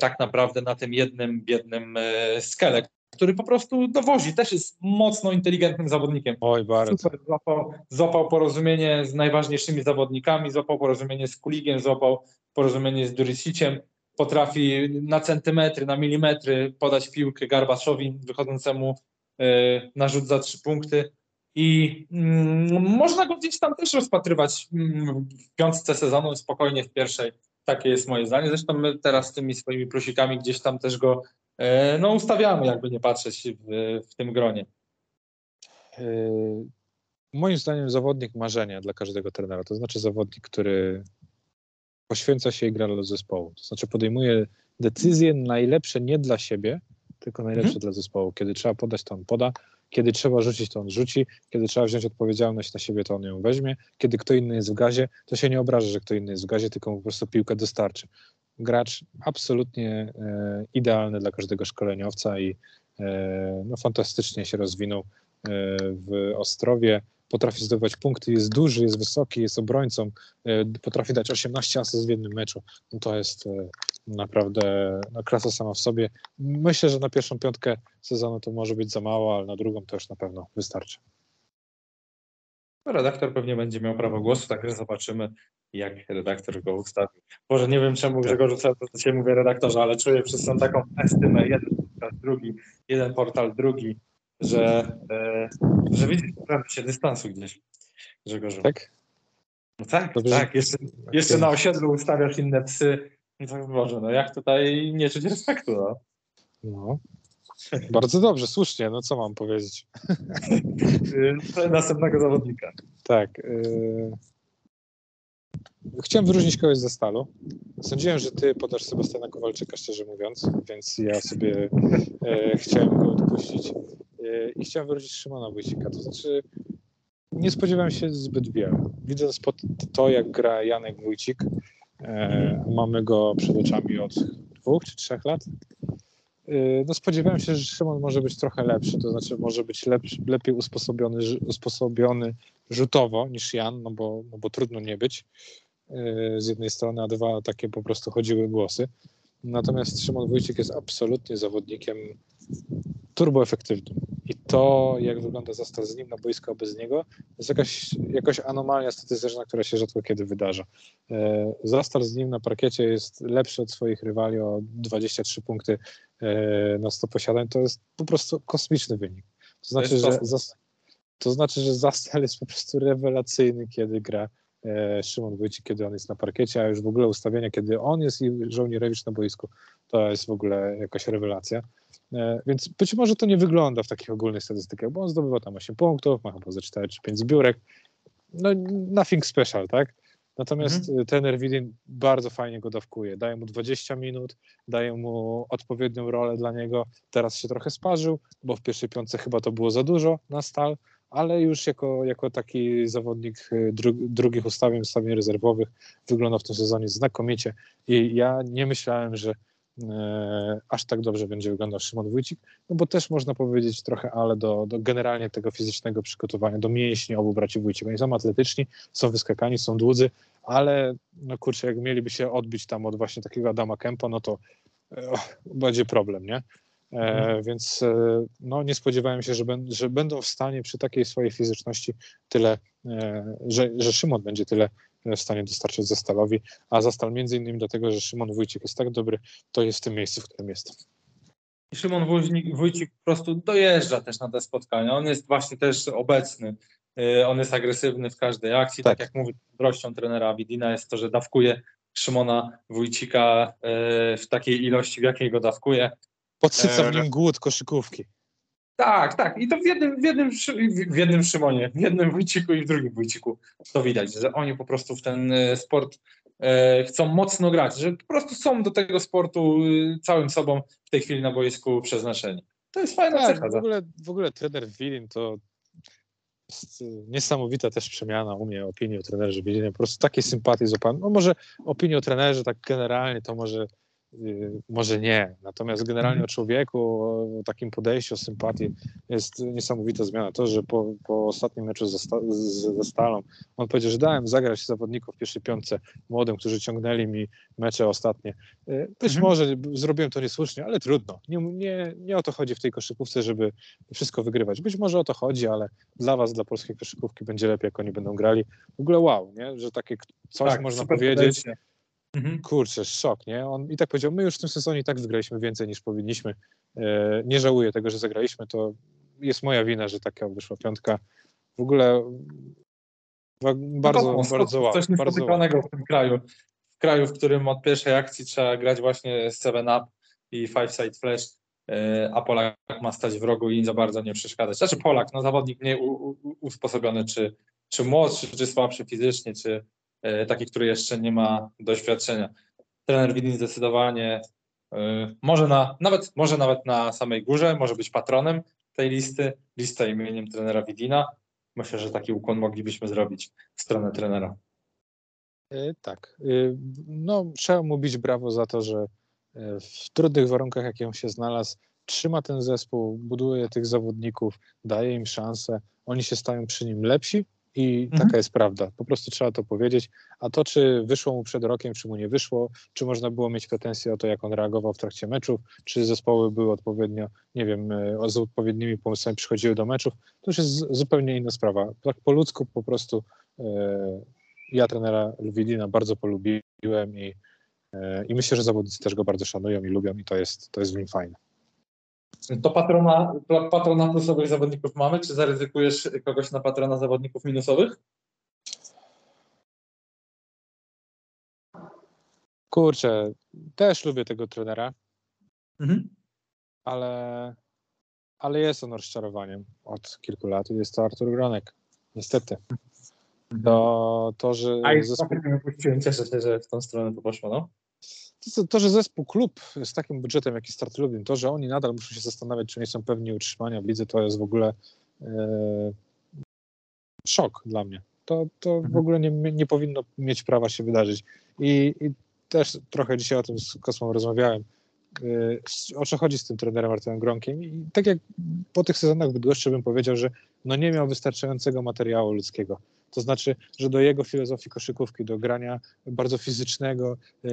B: tak naprawdę na tym jednym biednym skele, który po prostu dowozi. Też jest mocno inteligentnym zawodnikiem.
C: Oj, bardzo. Super,
B: złapał, złapał porozumienie z najważniejszymi zawodnikami, złapał porozumienie z Kuligiem, złapał porozumienie z Durisiciem. Potrafi na centymetry, na milimetry podać piłkę Garbaczowi wychodzącemu yy, na rzut za trzy punkty. I mm, można go gdzieś tam też rozpatrywać mm, w piątce sezonu, spokojnie w pierwszej. Takie jest moje zdanie. Zresztą my teraz tymi swoimi plusikami gdzieś tam też go no ustawiamy, jakby nie patrzeć w, w tym gronie.
C: E, moim zdaniem zawodnik marzenia dla każdego trenera, to znaczy zawodnik, który poświęca się i gra dla zespołu. To znaczy podejmuje decyzje najlepsze nie dla siebie, tylko najlepsze mhm. dla zespołu. Kiedy trzeba podać, to on poda. Kiedy trzeba rzucić, to on rzuci. Kiedy trzeba wziąć odpowiedzialność na siebie, to on ją weźmie. Kiedy kto inny jest w gazie, to się nie obraża, że kto inny jest w gazie, tylko mu po prostu piłkę dostarczy gracz absolutnie e, idealny dla każdego szkoleniowca i e, no, fantastycznie się rozwinął e, w Ostrowie. Potrafi zdobywać punkty, jest duży, jest wysoki, jest obrońcą, potrafi dać 18 asyst w jednym meczu. No to jest naprawdę no, klasa sama w sobie. Myślę, że na pierwszą piątkę sezonu to może być za mało, ale na drugą to już na pewno wystarczy.
B: Redaktor pewnie będzie miał prawo głosu, także zobaczymy, jak redaktor go ustawił. Może nie wiem, czemu Grzegorzu cały czas dzisiaj mówię redaktorze, ale czuję przez tą taką estymę, jeden portal, drugi, jeden portal, drugi, że, e, że widzisz, się dystansu gdzieś, Grzegorzu.
C: Tak?
B: No tak, Dobrze. tak. Jeszcze, jeszcze na osiedlu ustawiasz inne psy. No to Boże, no jak tutaj nie czuć respektu, no.
C: No. Bardzo dobrze, słusznie, no co mam powiedzieć?
B: Następnego zawodnika.
C: Tak. Y Chciałem wyróżnić kogoś ze stalu. Sądziłem, że ty podasz Sebastiana Kowalczyka, szczerze mówiąc, więc ja sobie e, chciałem go odpuścić. E, I chciałem wyróżnić Szymona Wójcika. To znaczy, nie spodziewałem się zbyt wiele. Widząc to, jak gra Janek Wójcik, e, mamy go przed oczami od dwóch czy trzech lat. Y, no spodziewałem się, że Szymon może być trochę lepszy, to znaczy może być lepszy, lepiej usposobiony, usposobiony rzutowo niż Jan, no bo, no bo trudno nie być y, z jednej strony, a dwa takie po prostu chodziły głosy. Natomiast Szymon Wójcik jest absolutnie zawodnikiem turboefektywnym. I to, jak wygląda zastal z nim na boisko, a bez niego, jest jakaś, jakaś anomalia statystyczna, która się rzadko kiedy wydarza. E, zastal z nim na parkiecie jest lepszy od swoich rywali o 23 punkty e, na 100 posiadań. To jest po prostu kosmiczny wynik. To znaczy, że, to znaczy, że Zastal jest po prostu rewelacyjny, kiedy gra E, Szymon Wójcik, kiedy on jest na parkiecie, a już w ogóle ustawienia, kiedy on jest i żołnierewicz na boisku, to jest w ogóle jakaś rewelacja. E, więc być może to nie wygląda w takich ogólnych statystykach, bo on zdobywa tam 8 punktów, ma chyba ze 4 czy 5 zbiórek. No, nothing special, tak? Natomiast mhm. trener Widin bardzo fajnie go dawkuje. Daje mu 20 minut, daje mu odpowiednią rolę dla niego. Teraz się trochę sparzył, bo w pierwszej piątce chyba to było za dużo na stal, ale już jako, jako taki zawodnik y, dru, drugich ustawień, ustawień rezerwowych wyglądał w tym sezonie znakomicie i ja nie myślałem, że e, aż tak dobrze będzie wyglądał Szymon Wójcik, no bo też można powiedzieć trochę ale do, do generalnie tego fizycznego przygotowania, do mięśni obu braci Wójcik. Oni są atletyczni, są wyskakani, są dłudzy, ale no kurczę, jak mieliby się odbić tam od właśnie takiego Adama Kempa, no to e, będzie problem, nie? E, mhm. Więc e, no, nie spodziewałem się, że, ben, że, będą w stanie przy takiej swojej fizyczności tyle, e, że, że Szymon będzie tyle w stanie dostarczyć Zastalowi, a Zastal między innymi dlatego, że Szymon Wójcik jest tak dobry, to jest w tym miejscu, w którym jest.
B: Szymon Wójcik, Wójcik po prostu dojeżdża też na te spotkania. On jest właśnie też obecny. On jest agresywny w każdej akcji. Tak, tak jak mówi, mądrością trenera Widina jest to, że dawkuje Szymona Wójcika w takiej ilości, w jakiej go dawkuje.
C: Podsyca w nim głód koszykówki.
B: Tak, tak. I to w jednym, w jednym, w jednym Szymonie, w jednym Wójciku i w drugim Wójciku to widać, że oni po prostu w ten e, sport e, chcą mocno grać, że po prostu są do tego sportu e, całym sobą w tej chwili na boisku przeznaczeni. To jest fajna tak, cecha.
C: W ogóle, w ogóle trener Wilin to niesamowita też przemiana u mnie opinii o trenerze Wilinie. Po prostu takiej sympatii z No może opinię o trenerze tak generalnie to może może nie. Natomiast generalnie mhm. o człowieku, o takim podejściu, o sympatii jest niesamowita zmiana. To, że po, po ostatnim meczu ze, ze Stalą on powiedział, że dałem zagrać zawodników w pierwszej piątce młodym, którzy ciągnęli mi mecze ostatnie. Y, być mhm. może zrobiłem to niesłusznie, ale trudno. Nie, nie, nie o to chodzi w tej koszykówce, żeby wszystko wygrywać. Być może o to chodzi, ale dla was, dla polskiej koszykówki będzie lepiej, jak oni będą grali. W ogóle wow, nie? że takie coś tak, można powiedzieć. Podejście Mhm. Kurczę, szok, nie? On i tak powiedział, my już w tym sezonie i tak wygraliśmy więcej niż powinniśmy. E, nie żałuję tego, że zagraliśmy, to jest moja wina, że taka wyszła piątka. W ogóle bardzo, no to, bardzo
B: Coś niespotykanego w tym kraju. W kraju, w którym od pierwszej akcji trzeba grać właśnie 7-up i five-side flash, e, a Polak ma stać w rogu i za bardzo nie przeszkadzać. Znaczy Polak, no zawodnik mniej usposobiony, czy, czy młodszy, czy słabszy fizycznie, czy, taki, który jeszcze nie ma doświadczenia. Trener Widin zdecydowanie e, może, na, nawet, może nawet na samej górze, może być patronem tej listy, lista imieniem trenera Widina. Myślę, że taki ukłon moglibyśmy zrobić w stronę trenera.
C: E, tak. No, trzeba mu bić brawo za to, że w trudnych warunkach, jakie on się znalazł, trzyma ten zespół, buduje tych zawodników, daje im szansę. Oni się stają przy nim lepsi, i mhm. taka jest prawda. Po prostu trzeba to powiedzieć. A to, czy wyszło mu przed rokiem, czy mu nie wyszło, czy można było mieć pretensje o to, jak on reagował w trakcie meczów, czy zespoły były odpowiednio, nie wiem, e, z odpowiednimi pomysłami przychodziły do meczów, to już jest zupełnie inna sprawa. Tak po ludzku po prostu e, ja trenera Lwidina bardzo polubiłem i, e, i myślę, że zawodnicy też go bardzo szanują i lubią i to jest, to jest w nim fajne.
B: To patrona, patrona plusowych zawodników mamy, czy zaryzykujesz kogoś na patrona zawodników minusowych?
C: Kurczę, też lubię tego trenera, mhm. ale, ale jest on rozczarowaniem od kilku lat i jest to Artur Gronek. Niestety. Mhm. To, to że.
B: A i zespół... cieszę się, że w tą stronę to poszło, no
C: to, to, że zespół, klub z takim budżetem, jaki Start lubią, to, że oni nadal muszą się zastanawiać, czy nie są pewni utrzymania w lidze, to jest w ogóle e, szok dla mnie. To, to mhm. w ogóle nie, nie powinno mieć prawa się wydarzyć. I, I, też trochę dzisiaj o tym z Kosmą rozmawiałem, o co chodzi z tym trenerem Arturem Gronkiem i tak jak po tych sezonach w Bydgoszczy bym powiedział, że no nie miał wystarczającego materiału ludzkiego. To znaczy, że do jego filozofii koszykówki, do grania bardzo fizycznego, e,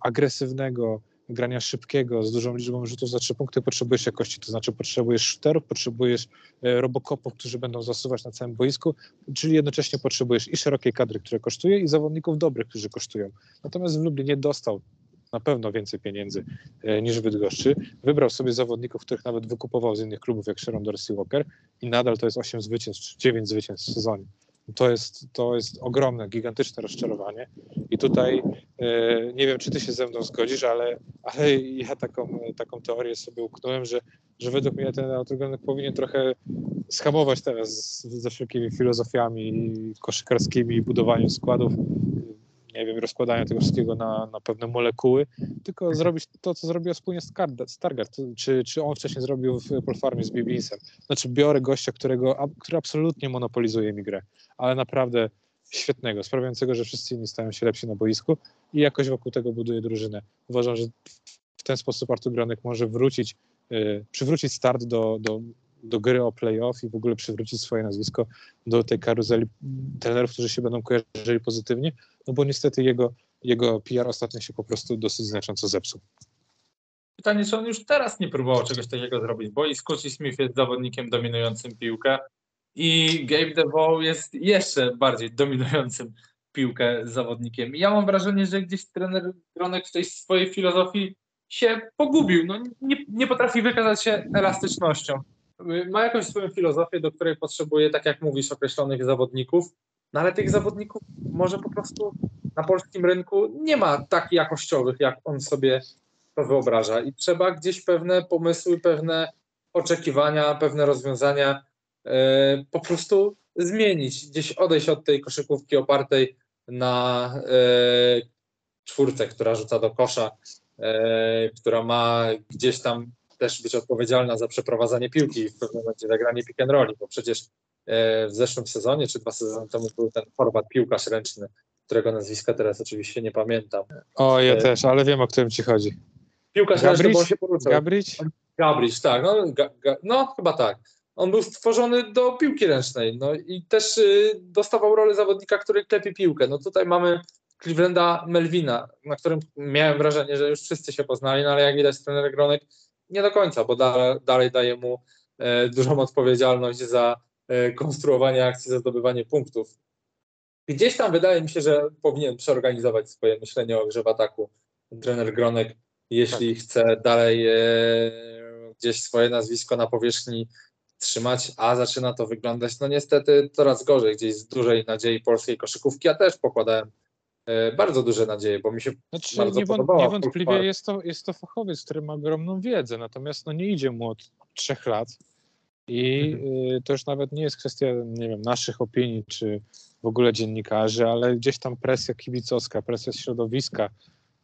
C: agresywnego, grania szybkiego, z dużą liczbą rzutów za trzy punkty potrzebujesz jakości, to znaczy potrzebujesz shooterów, potrzebujesz e, robokopów, którzy będą zasuwać na całym boisku, czyli jednocześnie potrzebujesz i szerokiej kadry, które kosztuje i zawodników dobrych, którzy kosztują. Natomiast w Lublinie dostał na pewno więcej pieniędzy e, niż w Bydgoszczy. Wybrał sobie zawodników, których nawet wykupował z innych klubów, jak Sharon Dorsey Walker i nadal to jest 8 zwycięstw, czy 9 zwycięstw w sezonie. To jest, to jest ogromne, gigantyczne rozczarowanie. I tutaj e, nie wiem, czy ty się ze mną zgodzisz, ale, ale ja taką, taką teorię sobie uknąłem, że, że według mnie ten autogranek powinien trochę schamować teraz ze wszelkimi filozofiami koszykarskimi i budowaniem składów nie wiem, rozkładania tego wszystkiego na, na pewne molekuły, tylko mhm. zrobić to, co zrobił wspólnie Stargard, czy, czy on wcześniej zrobił w Polfarmie z Biblinsem. Znaczy biorę gościa, którego, który absolutnie monopolizuje mi grę, ale naprawdę świetnego, sprawiającego, że wszyscy inni stają się lepsi na boisku i jakoś wokół tego buduje drużynę. Uważam, że w ten sposób Artur Gronek może wrócić, yy, przywrócić start do, do do gry o playoff i w ogóle przywrócić swoje nazwisko do tej karuzeli trenerów, którzy się będą kojarzyli pozytywnie, no bo niestety jego, jego PR ostatnio się po prostu dosyć znacząco zepsuł.
B: Pytanie, czy on już teraz nie próbował czegoś takiego zrobić, bo i Scottie Smith jest zawodnikiem dominującym piłkę i Gabe DeVoe jest jeszcze bardziej dominującym piłkę zawodnikiem. I ja mam wrażenie, że gdzieś trener Gronek w tej swojej filozofii się pogubił. No, nie, nie potrafi wykazać się elastycznością ma jakąś swoją filozofię, do której potrzebuje, tak jak mówisz, określonych zawodników, no ale tych zawodników może po prostu na polskim rynku nie ma tak jakościowych, jak on sobie to wyobraża. I trzeba gdzieś pewne pomysły, pewne oczekiwania, pewne rozwiązania e, po prostu zmienić, gdzieś odejść od tej koszykówki opartej na e, czwórce, która rzuca do kosza, e, która ma gdzieś tam też być odpowiedzialna za przeprowadzanie piłki w pewnym momencie zagranie pick and rolli, bo przecież w zeszłym sezonie, czy dwa sezony temu był ten Chorwat piłkarz ręczny, którego nazwiska teraz oczywiście nie pamiętam.
C: O, ja e... też, ale wiem, o którym ci chodzi.
B: Piłkarz Gabrić? ręczny, bo on się poruszał.
C: Gabrić?
B: Gabrić, tak, no, ga, ga, no chyba tak. On był stworzony do piłki ręcznej, no i też y, dostawał rolę zawodnika, który klepie piłkę. No tutaj mamy Clevelanda Melvina, na którym miałem wrażenie, że już wszyscy się poznali, no ale jak widać trener Gronek nie do końca, bo dalej, dalej daje mu e, dużą odpowiedzialność za e, konstruowanie akcji, za zdobywanie punktów. Gdzieś tam wydaje mi się, że powinien przeorganizować swoje myślenie o grze w ataku trener Gronek, jeśli tak. chce dalej e, gdzieś swoje nazwisko na powierzchni trzymać, a zaczyna to wyglądać no niestety coraz gorzej, gdzieś z dużej nadziei polskiej koszykówki. Ja też pokładałem E, bardzo duże nadzieje, bo mi się znaczy, bardzo niewąt, podobało.
C: Niewątpliwie jest to, jest to fachowiec, który ma ogromną wiedzę, natomiast no nie idzie mu od trzech lat i mhm. Y, to już nawet nie jest kwestia, nie wiem, naszych opinii, czy w ogóle dziennikarzy, ale gdzieś tam presja kibicowska, presja środowiska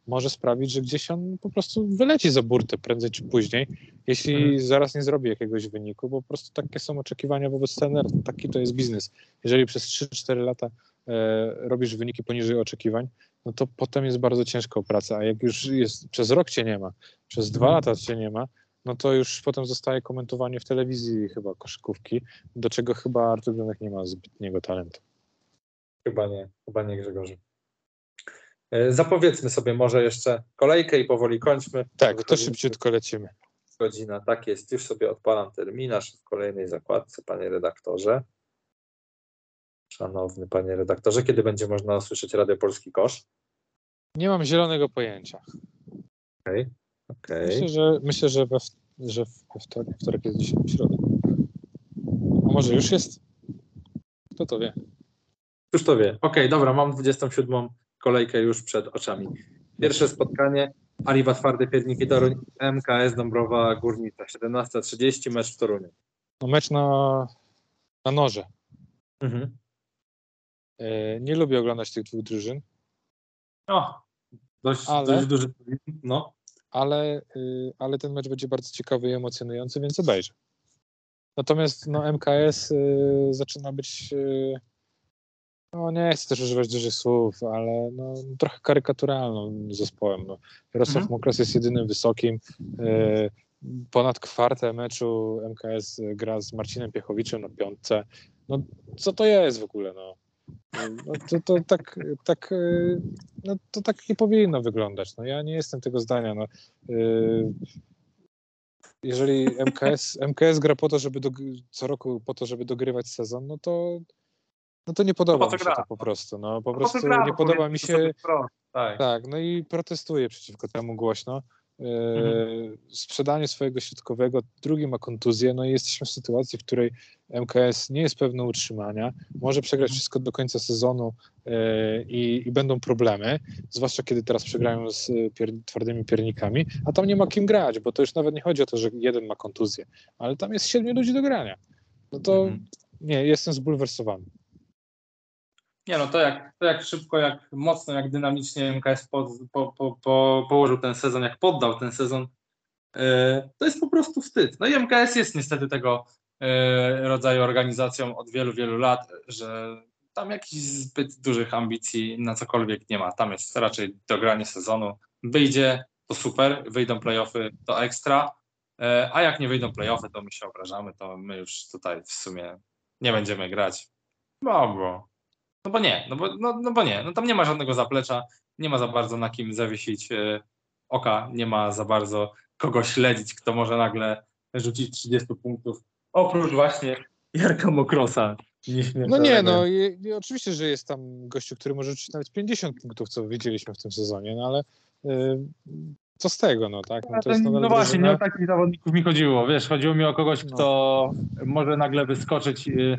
C: może sprawić, że gdzieś on po prostu wyleci za burtę prędzej czy później, jeśli mhm. zaraz nie zrobi jakiegoś wyniku, bo po prostu takie są oczekiwania wobec trenerów, taki to jest biznes. Jeżeli przez 3-4 lata E, robisz wyniki poniżej oczekiwań, no to potem jest bardzo ciężko praca, a jak już jest, przez rok cię nie ma, przez dwa lata cię nie ma, no to już potem zostaje komentowanie w telewizji chyba koszykówki, do czego chyba Artur Gronek nie ma zbytniego talentu.
B: Chyba nie, chyba nie Grzegorzu. E, zapowiedzmy sobie może jeszcze kolejkę i powoli kończmy.
C: Tak, to szybciutko lecimy.
B: Godzina, tak jest. Już sobie odpalam terminarz w kolejnej zakładce, panie redaktorze. Szanowny panie redaktorze, kiedy będzie można usłyszeć Radio Polski Kosz?
C: Nie mam zielonego pojęcia.
B: Okej, okay. okay.
C: Myślę, że, myślę, że we, że wtorek, wtorek jest dzisiaj środa. A może już jest? Kto to wie?
B: Już to wie. Okej, okay, dobra, mam 27 kolejkę już przed oczami. Pierwsze spotkanie Aliwa Twarde Pierniki Toruń, MKS Dąbrowa Górnica, 17.30, mecz w Toruniu.
C: No mecz na, na noże. Mhm. E, nie lubię oglądać tych dwóch drużyn.
B: O, dość, ale, dość duży. No.
C: Ale, y, ale ten mecz będzie bardzo ciekawy i emocjonujący, więc obejrzę. Natomiast no, MKS y, zaczyna być y, no nie chcę też używać dużych słów, ale no, trochę karykaturalnym zespołem. No. Jarosław mhm. Mokras jest jedynym wysokim. Ponad kwartę meczu MKS gra z Marcinem Piechowiczem na piątce. No co to jest w ogóle? No? No, to, to, tak, tak, y, no, to tak nie powinno wyglądać. No, ja nie jestem tego zdania. No, y, jeżeli MKS, MKS gra po to, żeby do, co roku po to, żeby dogrywać sezon, no to, no to nie podoba mi się gra? to po prostu. No, po, po prostu gra, nie podoba mi się. Tak. tak, no i protestuję przeciwko temu głośno. Mhm. sprzedanie swojego środkowego, drugi ma kontuzję, no i jesteśmy w sytuacji, w której MKS nie jest pewny utrzymania, może przegrać mhm. wszystko do końca sezonu e, i, i będą problemy, zwłaszcza kiedy teraz przegrają z pier, twardymi piernikami, a tam nie ma kim grać, bo to już nawet nie chodzi o to, że jeden ma kontuzję, ale tam jest siedmiu ludzi do grania. No to mhm. nie, jestem zbulwersowany.
B: Nie no, to jak, to jak szybko, jak mocno, jak dynamicznie MKS po, po, po, położył ten sezon, jak poddał ten sezon, yy, to jest po prostu wstyd. No i MKS jest niestety tego yy, rodzaju organizacją od wielu, wielu lat, że tam jakichś zbyt dużych ambicji na cokolwiek nie ma. Tam jest raczej dogranie sezonu. Wyjdzie, to super, wyjdą playoffy, to ekstra, yy, a jak nie wyjdą playoffy, to my się obrażamy, to my już tutaj w sumie nie będziemy grać. Bo, bo no bo nie, no bo, no, no bo nie, no tam nie ma żadnego zaplecza, nie ma za bardzo na kim zawiesić e, oka, nie ma za bardzo kogo śledzić, kto może nagle rzucić 30 punktów, oprócz właśnie Jarka Mokrosa.
C: No nie, no i, i oczywiście, że jest tam gościu, który może rzucić nawet 50 punktów, co widzieliśmy w tym sezonie, no ale y, co z tego, no tak?
B: No, to jest no właśnie, nie o takich zawodników mi chodziło, wiesz, chodziło mi o kogoś, no. kto może nagle wyskoczyć y,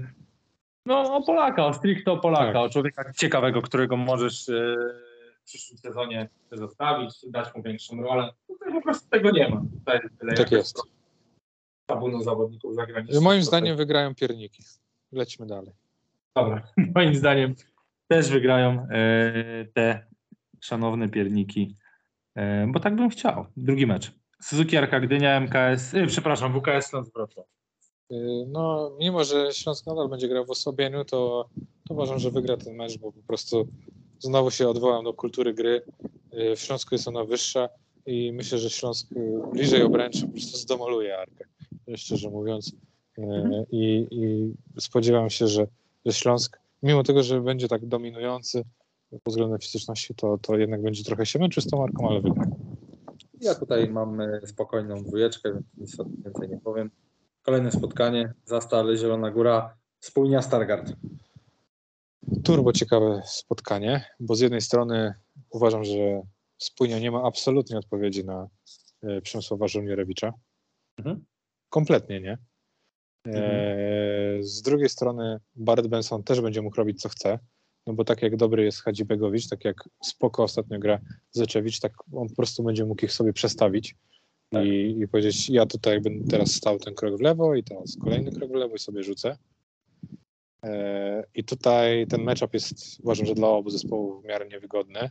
B: no o Polaka, o stricte o Polaka, tak. o człowieka ciekawego, którego możesz yy, w przyszłym sezonie zostawić, dać mu większą rolę. Tutaj po prostu tego nie ma. Tutaj
C: tyle tak jest.
B: Tabunu zawodników zagranicznych.
C: Moim zdaniem wygrają pierniki. Lećmy dalej.
B: Dobra, moim zdaniem też wygrają yy, te szanowne pierniki, yy, bo tak bym chciał. Drugi mecz. Suzuki Arka Gdynia, MKS, przepraszam, WKS Śląsk Wrocław.
C: Y, no, mimo że Śląsk nadal będzie grał w osłabieniu, to, to uważam, że wygra ten mecz, bo po prostu znowu się odwołam do kultury gry. Y, w Śląsku jest ona wyższa i myślę, że Śląsk y, bliżej obręczy po prostu zdemoluje Arkę, szczerze mówiąc. Mhm. I, I, spodziewam się, że, że Śląsk, mimo tego, że będzie tak dominujący pod względem fizyczności, to, to jednak będzie trochę się męczył z tą Arką, ale wygra.
B: Ja tutaj mam spokojną dwójeczkę, więc nic więcej nie powiem. Kolejne spotkanie, Zastal, Zielona Góra, Spójnia, Stargard.
C: Turbo ciekawe spotkanie, bo z jednej strony uważam, że Spójnia nie ma absolutnie odpowiedzi na e, Przemysława Żołnierewicza. Mhm. Kompletnie nie. E, mhm. z drugiej strony Barrett Benson też będzie mógł robić co chce, no bo tak jak dobry jest Hadzibegowicz, tak jak spoko ostatnio gra Zeczewicz, tak on po prostu będzie mógł ich sobie przestawić tak. i, i powiedzieć, ja tutaj będę teraz stał ten krok w lewo i teraz kolejny krok w lewo i sobie rzucę. E, I tutaj ten matchup jest, uważam, że dla obu zespołów w miarę niewygodny.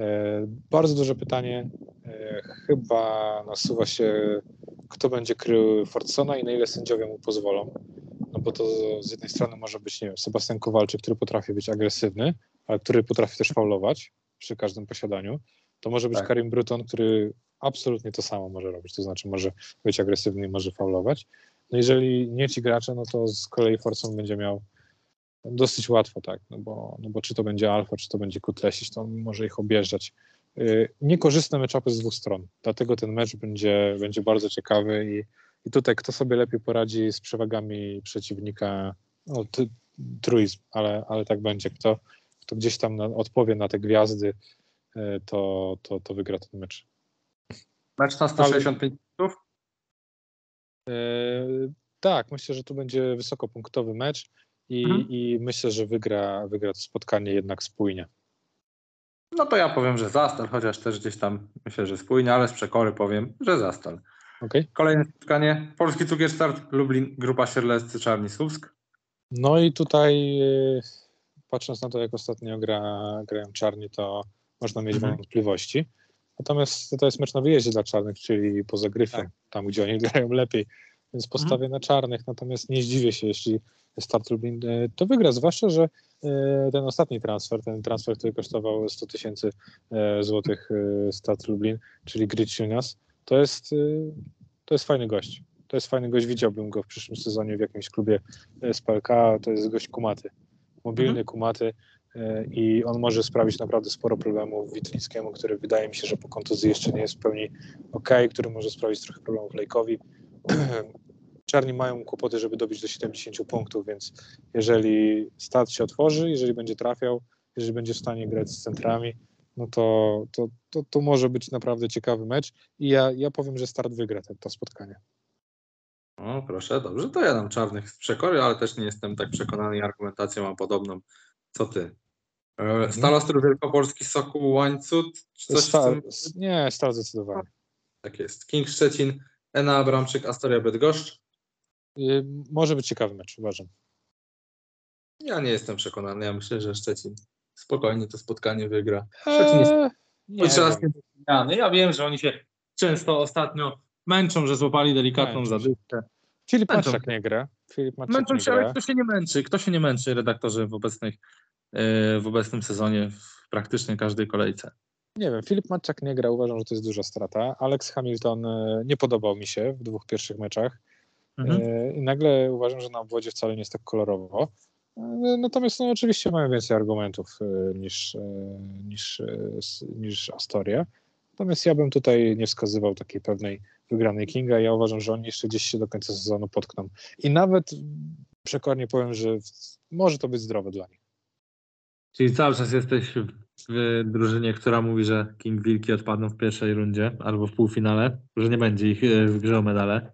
C: E, bardzo duże pytanie. E, chyba nasuwa się, kto będzie krył Fortsona i na ile sędziowie mu pozwolą. No bo to z jednej strony może być, nie wiem, Sebastian Kowalczyk, który potrafi być agresywny, ale który potrafi też faulować przy każdym posiadaniu. To może być tak. Karim Bruton, który absolutnie to samo może robić, to znaczy może być agresywny i może faulować. No jeżeli nie ci gracze, no to z kolei Forson będzie miał dosyć łatwo, tak, no bo, no bo czy to będzie Alfa, czy to będzie Kutlesić, to może ich objeżdżać. Yy, niekorzystne meczapy z dwóch stron, dlatego ten mecz będzie, będzie bardzo ciekawy i, i tutaj kto sobie lepiej poradzi z przewagami przeciwnika, no, ty, truizm, ale, ale tak będzie, kto, kto gdzieś tam na, odpowie na te gwiazdy, yy, to, to, to wygra ten mecz.
B: Mecz na 165 punktów?
C: E, tak, myślę, że tu będzie wysokopunktowy mecz i, mhm. i myślę, że wygra, wygra to spotkanie jednak spójnie.
B: No to ja powiem, że Zastal, chociaż też gdzieś tam myślę, że spójnie, ale z przekory powiem, że Zastal.
C: Okay.
B: Kolejne spotkanie. Polski Cukier Start, Lublin, Grupa Sierleccy, Czarni Słupsk.
C: No i tutaj e, patrząc na to, jak ostatnio gra, grają Czarni, to można mieć mhm. wątpliwości. Natomiast to jest mecz na wyjeździe dla czarnych, czyli poza gryfem, tak. tam gdzie oni grają lepiej, więc postawię mhm. na czarnych. Natomiast nie zdziwię się, jeśli Start Lublin to wygra, zwłaszcza, że ten ostatni transfer, ten transfer, który kosztował 100 tysięcy złotych Start Lublin, czyli Griciunas, to jest, to jest fajny gość. To jest fajny gość, widziałbym go w przyszłym sezonie w jakimś klubie z PLK, to jest gość kumaty, mobilny, mhm. kumaty, E, i on może sprawić naprawdę sporo problemów Witlickiemu, który wydaje mi się, że po kontuzji jeszcze nie jest w pełni ok, który może sprawić trochę problemów Lejkowi. Czarni mają kłopoty, żeby dobić do 70 punktów, więc jeżeli stat się otworzy, jeżeli będzie trafiał, jeżeli będzie w stanie grać z centrami, no to, to, to, to może być naprawdę ciekawy mecz i ja, ja powiem, że start wygra to, to spotkanie.
B: O, proszę, dobrze, to ja dam czarnych z przekory, ale też nie jestem tak przekonany, argumentacją mam podobną. Co ty? E, Stal Ostrów Wielkopolski, Sokół, Łańcut? Czy coś
C: Stal, Nie, Stal zdecydowanie.
B: Tak jest. King Szczecin, Ena Abramczyk, Astoria Bydgoszcz.
C: Y, może być ciekawy mecz, uważam.
B: Ja nie jestem przekonany. Ja myślę, że Szczecin spokojnie to spotkanie wygra. Szczecin jest eee, nie Ja wiem, że oni się często ostatnio męczą, że złapali delikatną zadyszkę.
C: Filip Maczak nie gra.
B: Filip Maczak Męczą się, ale kto się nie męczy? Kto się nie męczy, redaktorzy w obecnych w obecnym sezonie w praktycznie każdej kolejce.
C: Nie wiem, Filip Matczak nie gra, uważam, że to jest duża strata. Alex Hamilton e, nie podobał mi się w dwóch pierwszych meczach mhm. E, i nagle uważam, że na obwodzie wcale nie jest tak kolorowo. Natomiast no, oczywiście mają więcej argumentów niż, niż, niż Astoria. Natomiast ja bym tutaj nie wskazywał takiej pewnej wygranej Kinga. Ja uważam, że oni jeszcze gdzieś się do końca sezonu potkną. I nawet przekornie powiem, że może to być zdrowe dla nich.
B: Czyli cały czas jesteś w drużynie, która mówi, że King Wilki odpadną w pierwszej rundzie albo w półfinale, że nie będzie ich e, w grze o medale?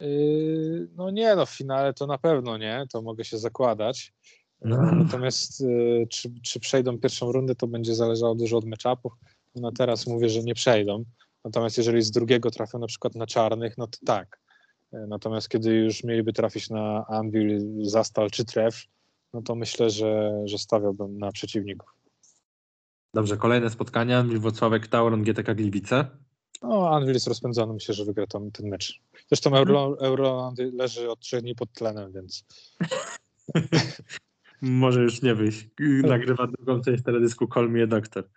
C: Yy, no nie, no w finale to na pewno nie, to mogę się zakładać. No. Natomiast yy, czy, czy przejdą pierwszą rundę, to będzie zależało dużo od meczapów. No teraz mówię, że nie przejdą. Natomiast jeżeli z drugiego trafią na przykład na czarnych, no to tak. Yy, natomiast kiedy już mieliby trafić na Anvil, Zastal czy Tref, no to myślę, że, że stawiałbym na przeciwników.
B: Dobrze, kolejne spotkania. Wrocławek, Tauron, GTK Gliwice.
C: No, Anvil jest rozpędzony, myślę, że wygra ten, ten mecz. Zresztą mhm. Euro, leży od trzech dni pod tlenem, więc...
B: Może już nie wyjść. Nagrywa drugą część teledysku Call Me a Doctor.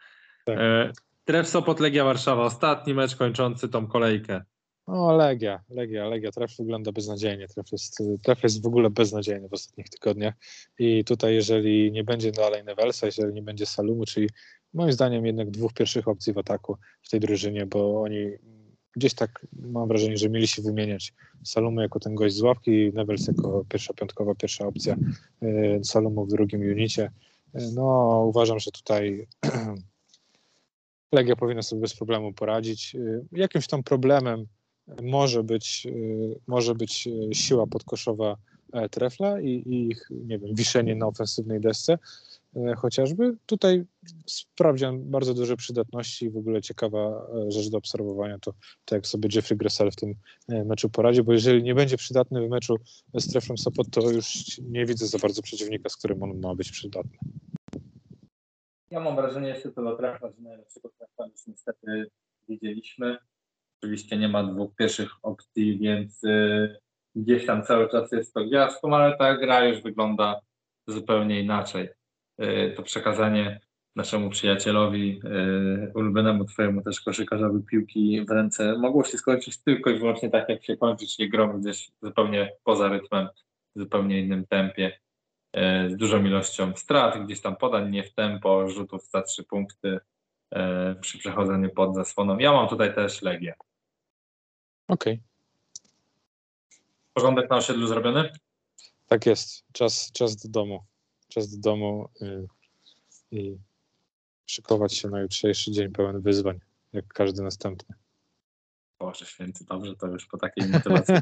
B: Tak. E, Tref Sopot, Legia Warszawa. Ostatni mecz kończący tą kolejkę.
C: O, Legia, Legia, Legia. Tref wygląda beznadziejnie. Tref jest, tref jest w ogóle beznadziejny w ostatnich tygodniach. I tutaj, jeżeli nie będzie dalej Nevelsa, jeżeli nie będzie Salumu, czyli moim zdaniem jednak dwóch pierwszych opcji w ataku w tej drużynie, bo oni gdzieś tak mam wrażenie, że mieli się wymieniać. Salumu jako ten gość z ławki, Nevels jako pierwsza piątkowa, pierwsza opcja, y, Salumu w drugim unicie. Y, no, uważam, że tutaj Legia powinna sobie bez problemu poradzić. Y, jakimś tam problemem może być, y, może być y, siła podkoszowa e, trefla i, i ich, nie wiem, wiszenie na ofensywnej desce e, chociażby. Tutaj sprawdziłem bardzo duże przydatności i w ogóle ciekawa e, rzecz do obserwowania to, to jak sobie Jeffrey Gressel w tym meczu poradzi, bo jeżeli nie będzie przydatny w meczu z Treflem Sopot, to już nie widzę za bardzo przeciwnika, z którym on ma być przydatny.
B: Ja mam wrażenie jeszcze to do Trefla, że najlepszego Trefla już niestety widzieliśmy. Oczywiście nie ma dwóch pierwszych opcji, więc y, gdzieś tam cały czas jest to gwiazdką, ale ta gra już wygląda zupełnie inaczej. Y, to przekazanie naszemu przyjacielowi, y, ulubionemu twojemu też koszykarzowi piłki w ręce mogło się skończyć tylko i wyłącznie tak, jak się kończy, czyli grą gdzieś zupełnie poza rytmem, w zupełnie innym tempie, z dużą ilością strat, gdzieś tam podań nie w tempo, rzutów za trzy punkty przy przechodzeniu pod zasłoną. Ja mam tutaj też Legię.
C: Okej. Okay.
B: Porządek na osiedlu zrobiony?
C: Tak jest. Czas, czas do domu. Czas do domu yy, i szykować się na jutrzejszy dzień pełen wyzwań, jak każdy następny.
B: Boże święty, dobrze, to już po takiej motywacji,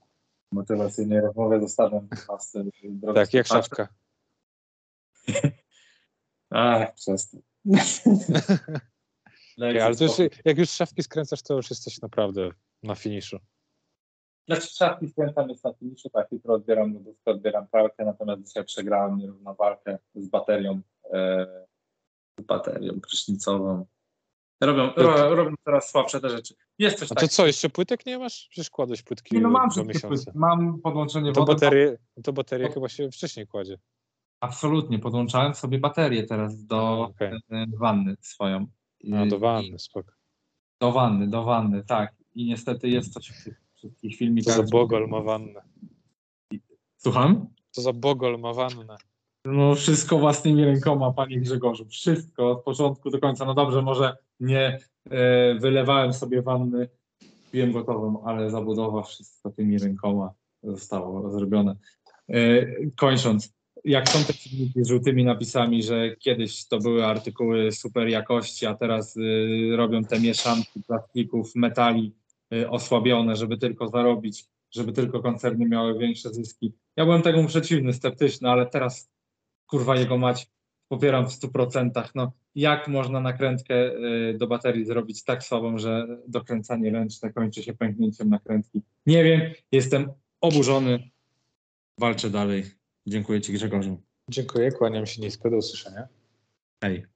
B: motywacyjnej rozmowie zostawiam Was.
C: Tak, jak szafka.
B: Ach, przestań.
C: okay, ale to już, jak już szafki skręcasz, to już jesteś naprawdę na finiszu.
B: Znaczy szafki skręcam jest na finiszu, tak, jutro odbieram lodówkę, odbieram pralkę, natomiast dzisiaj przegrałem nierówną walkę z baterią, e, z baterią prysznicową. Robią, ro, robią coraz słabsze te rzeczy. Jest coś
C: A to co, jeszcze płytek nie masz? Przecież kładłeś płytki
B: Nie, no mam wszystkie płytki. Mam podłączenie
C: No to
B: wody.
C: baterie, no to baterie chyba się wcześniej kładzie.
B: Absolutnie, podłączałem sobie baterię teraz do
C: Okej.
B: e, wanny swoją.
C: A, do wanny, spoko.
B: Do wanny, do wanny, tak. I niestety jest coś w tych wszystkich
C: Co
B: filmikach.
C: za bogol ma wannę.
B: Słucham?
C: Co za bogol ma wannę.
B: No wszystko własnymi rękoma, panie Grzegorzu. Wszystko od początku do końca. No dobrze, może nie e, wylewałem sobie wanny, piłem gotową, ale zabudowa wszystko tymi rękoma zostało zrobione. E, kończąc, jak są te filmiki z żółtymi napisami, że kiedyś to były artykuły super jakości, a teraz y, robią te mieszanki plastików, metali osłabione, żeby tylko zarobić, żeby tylko koncerny miały większe zyski. Ja byłem temu przeciwny, sceptyczny, ale teraz kurwa jego mać popieram w 100%. No, jak można nakrętkę y, do baterii zrobić tak słabą, że dokręcanie ręczne kończy się pęknięciem nakrętki? Nie wiem, jestem oburzony, walczę dalej. Dziękuję Ci Grzegorzu.
C: Dziękuję, kłaniam się nisko, do usłyszenia.
B: Hej.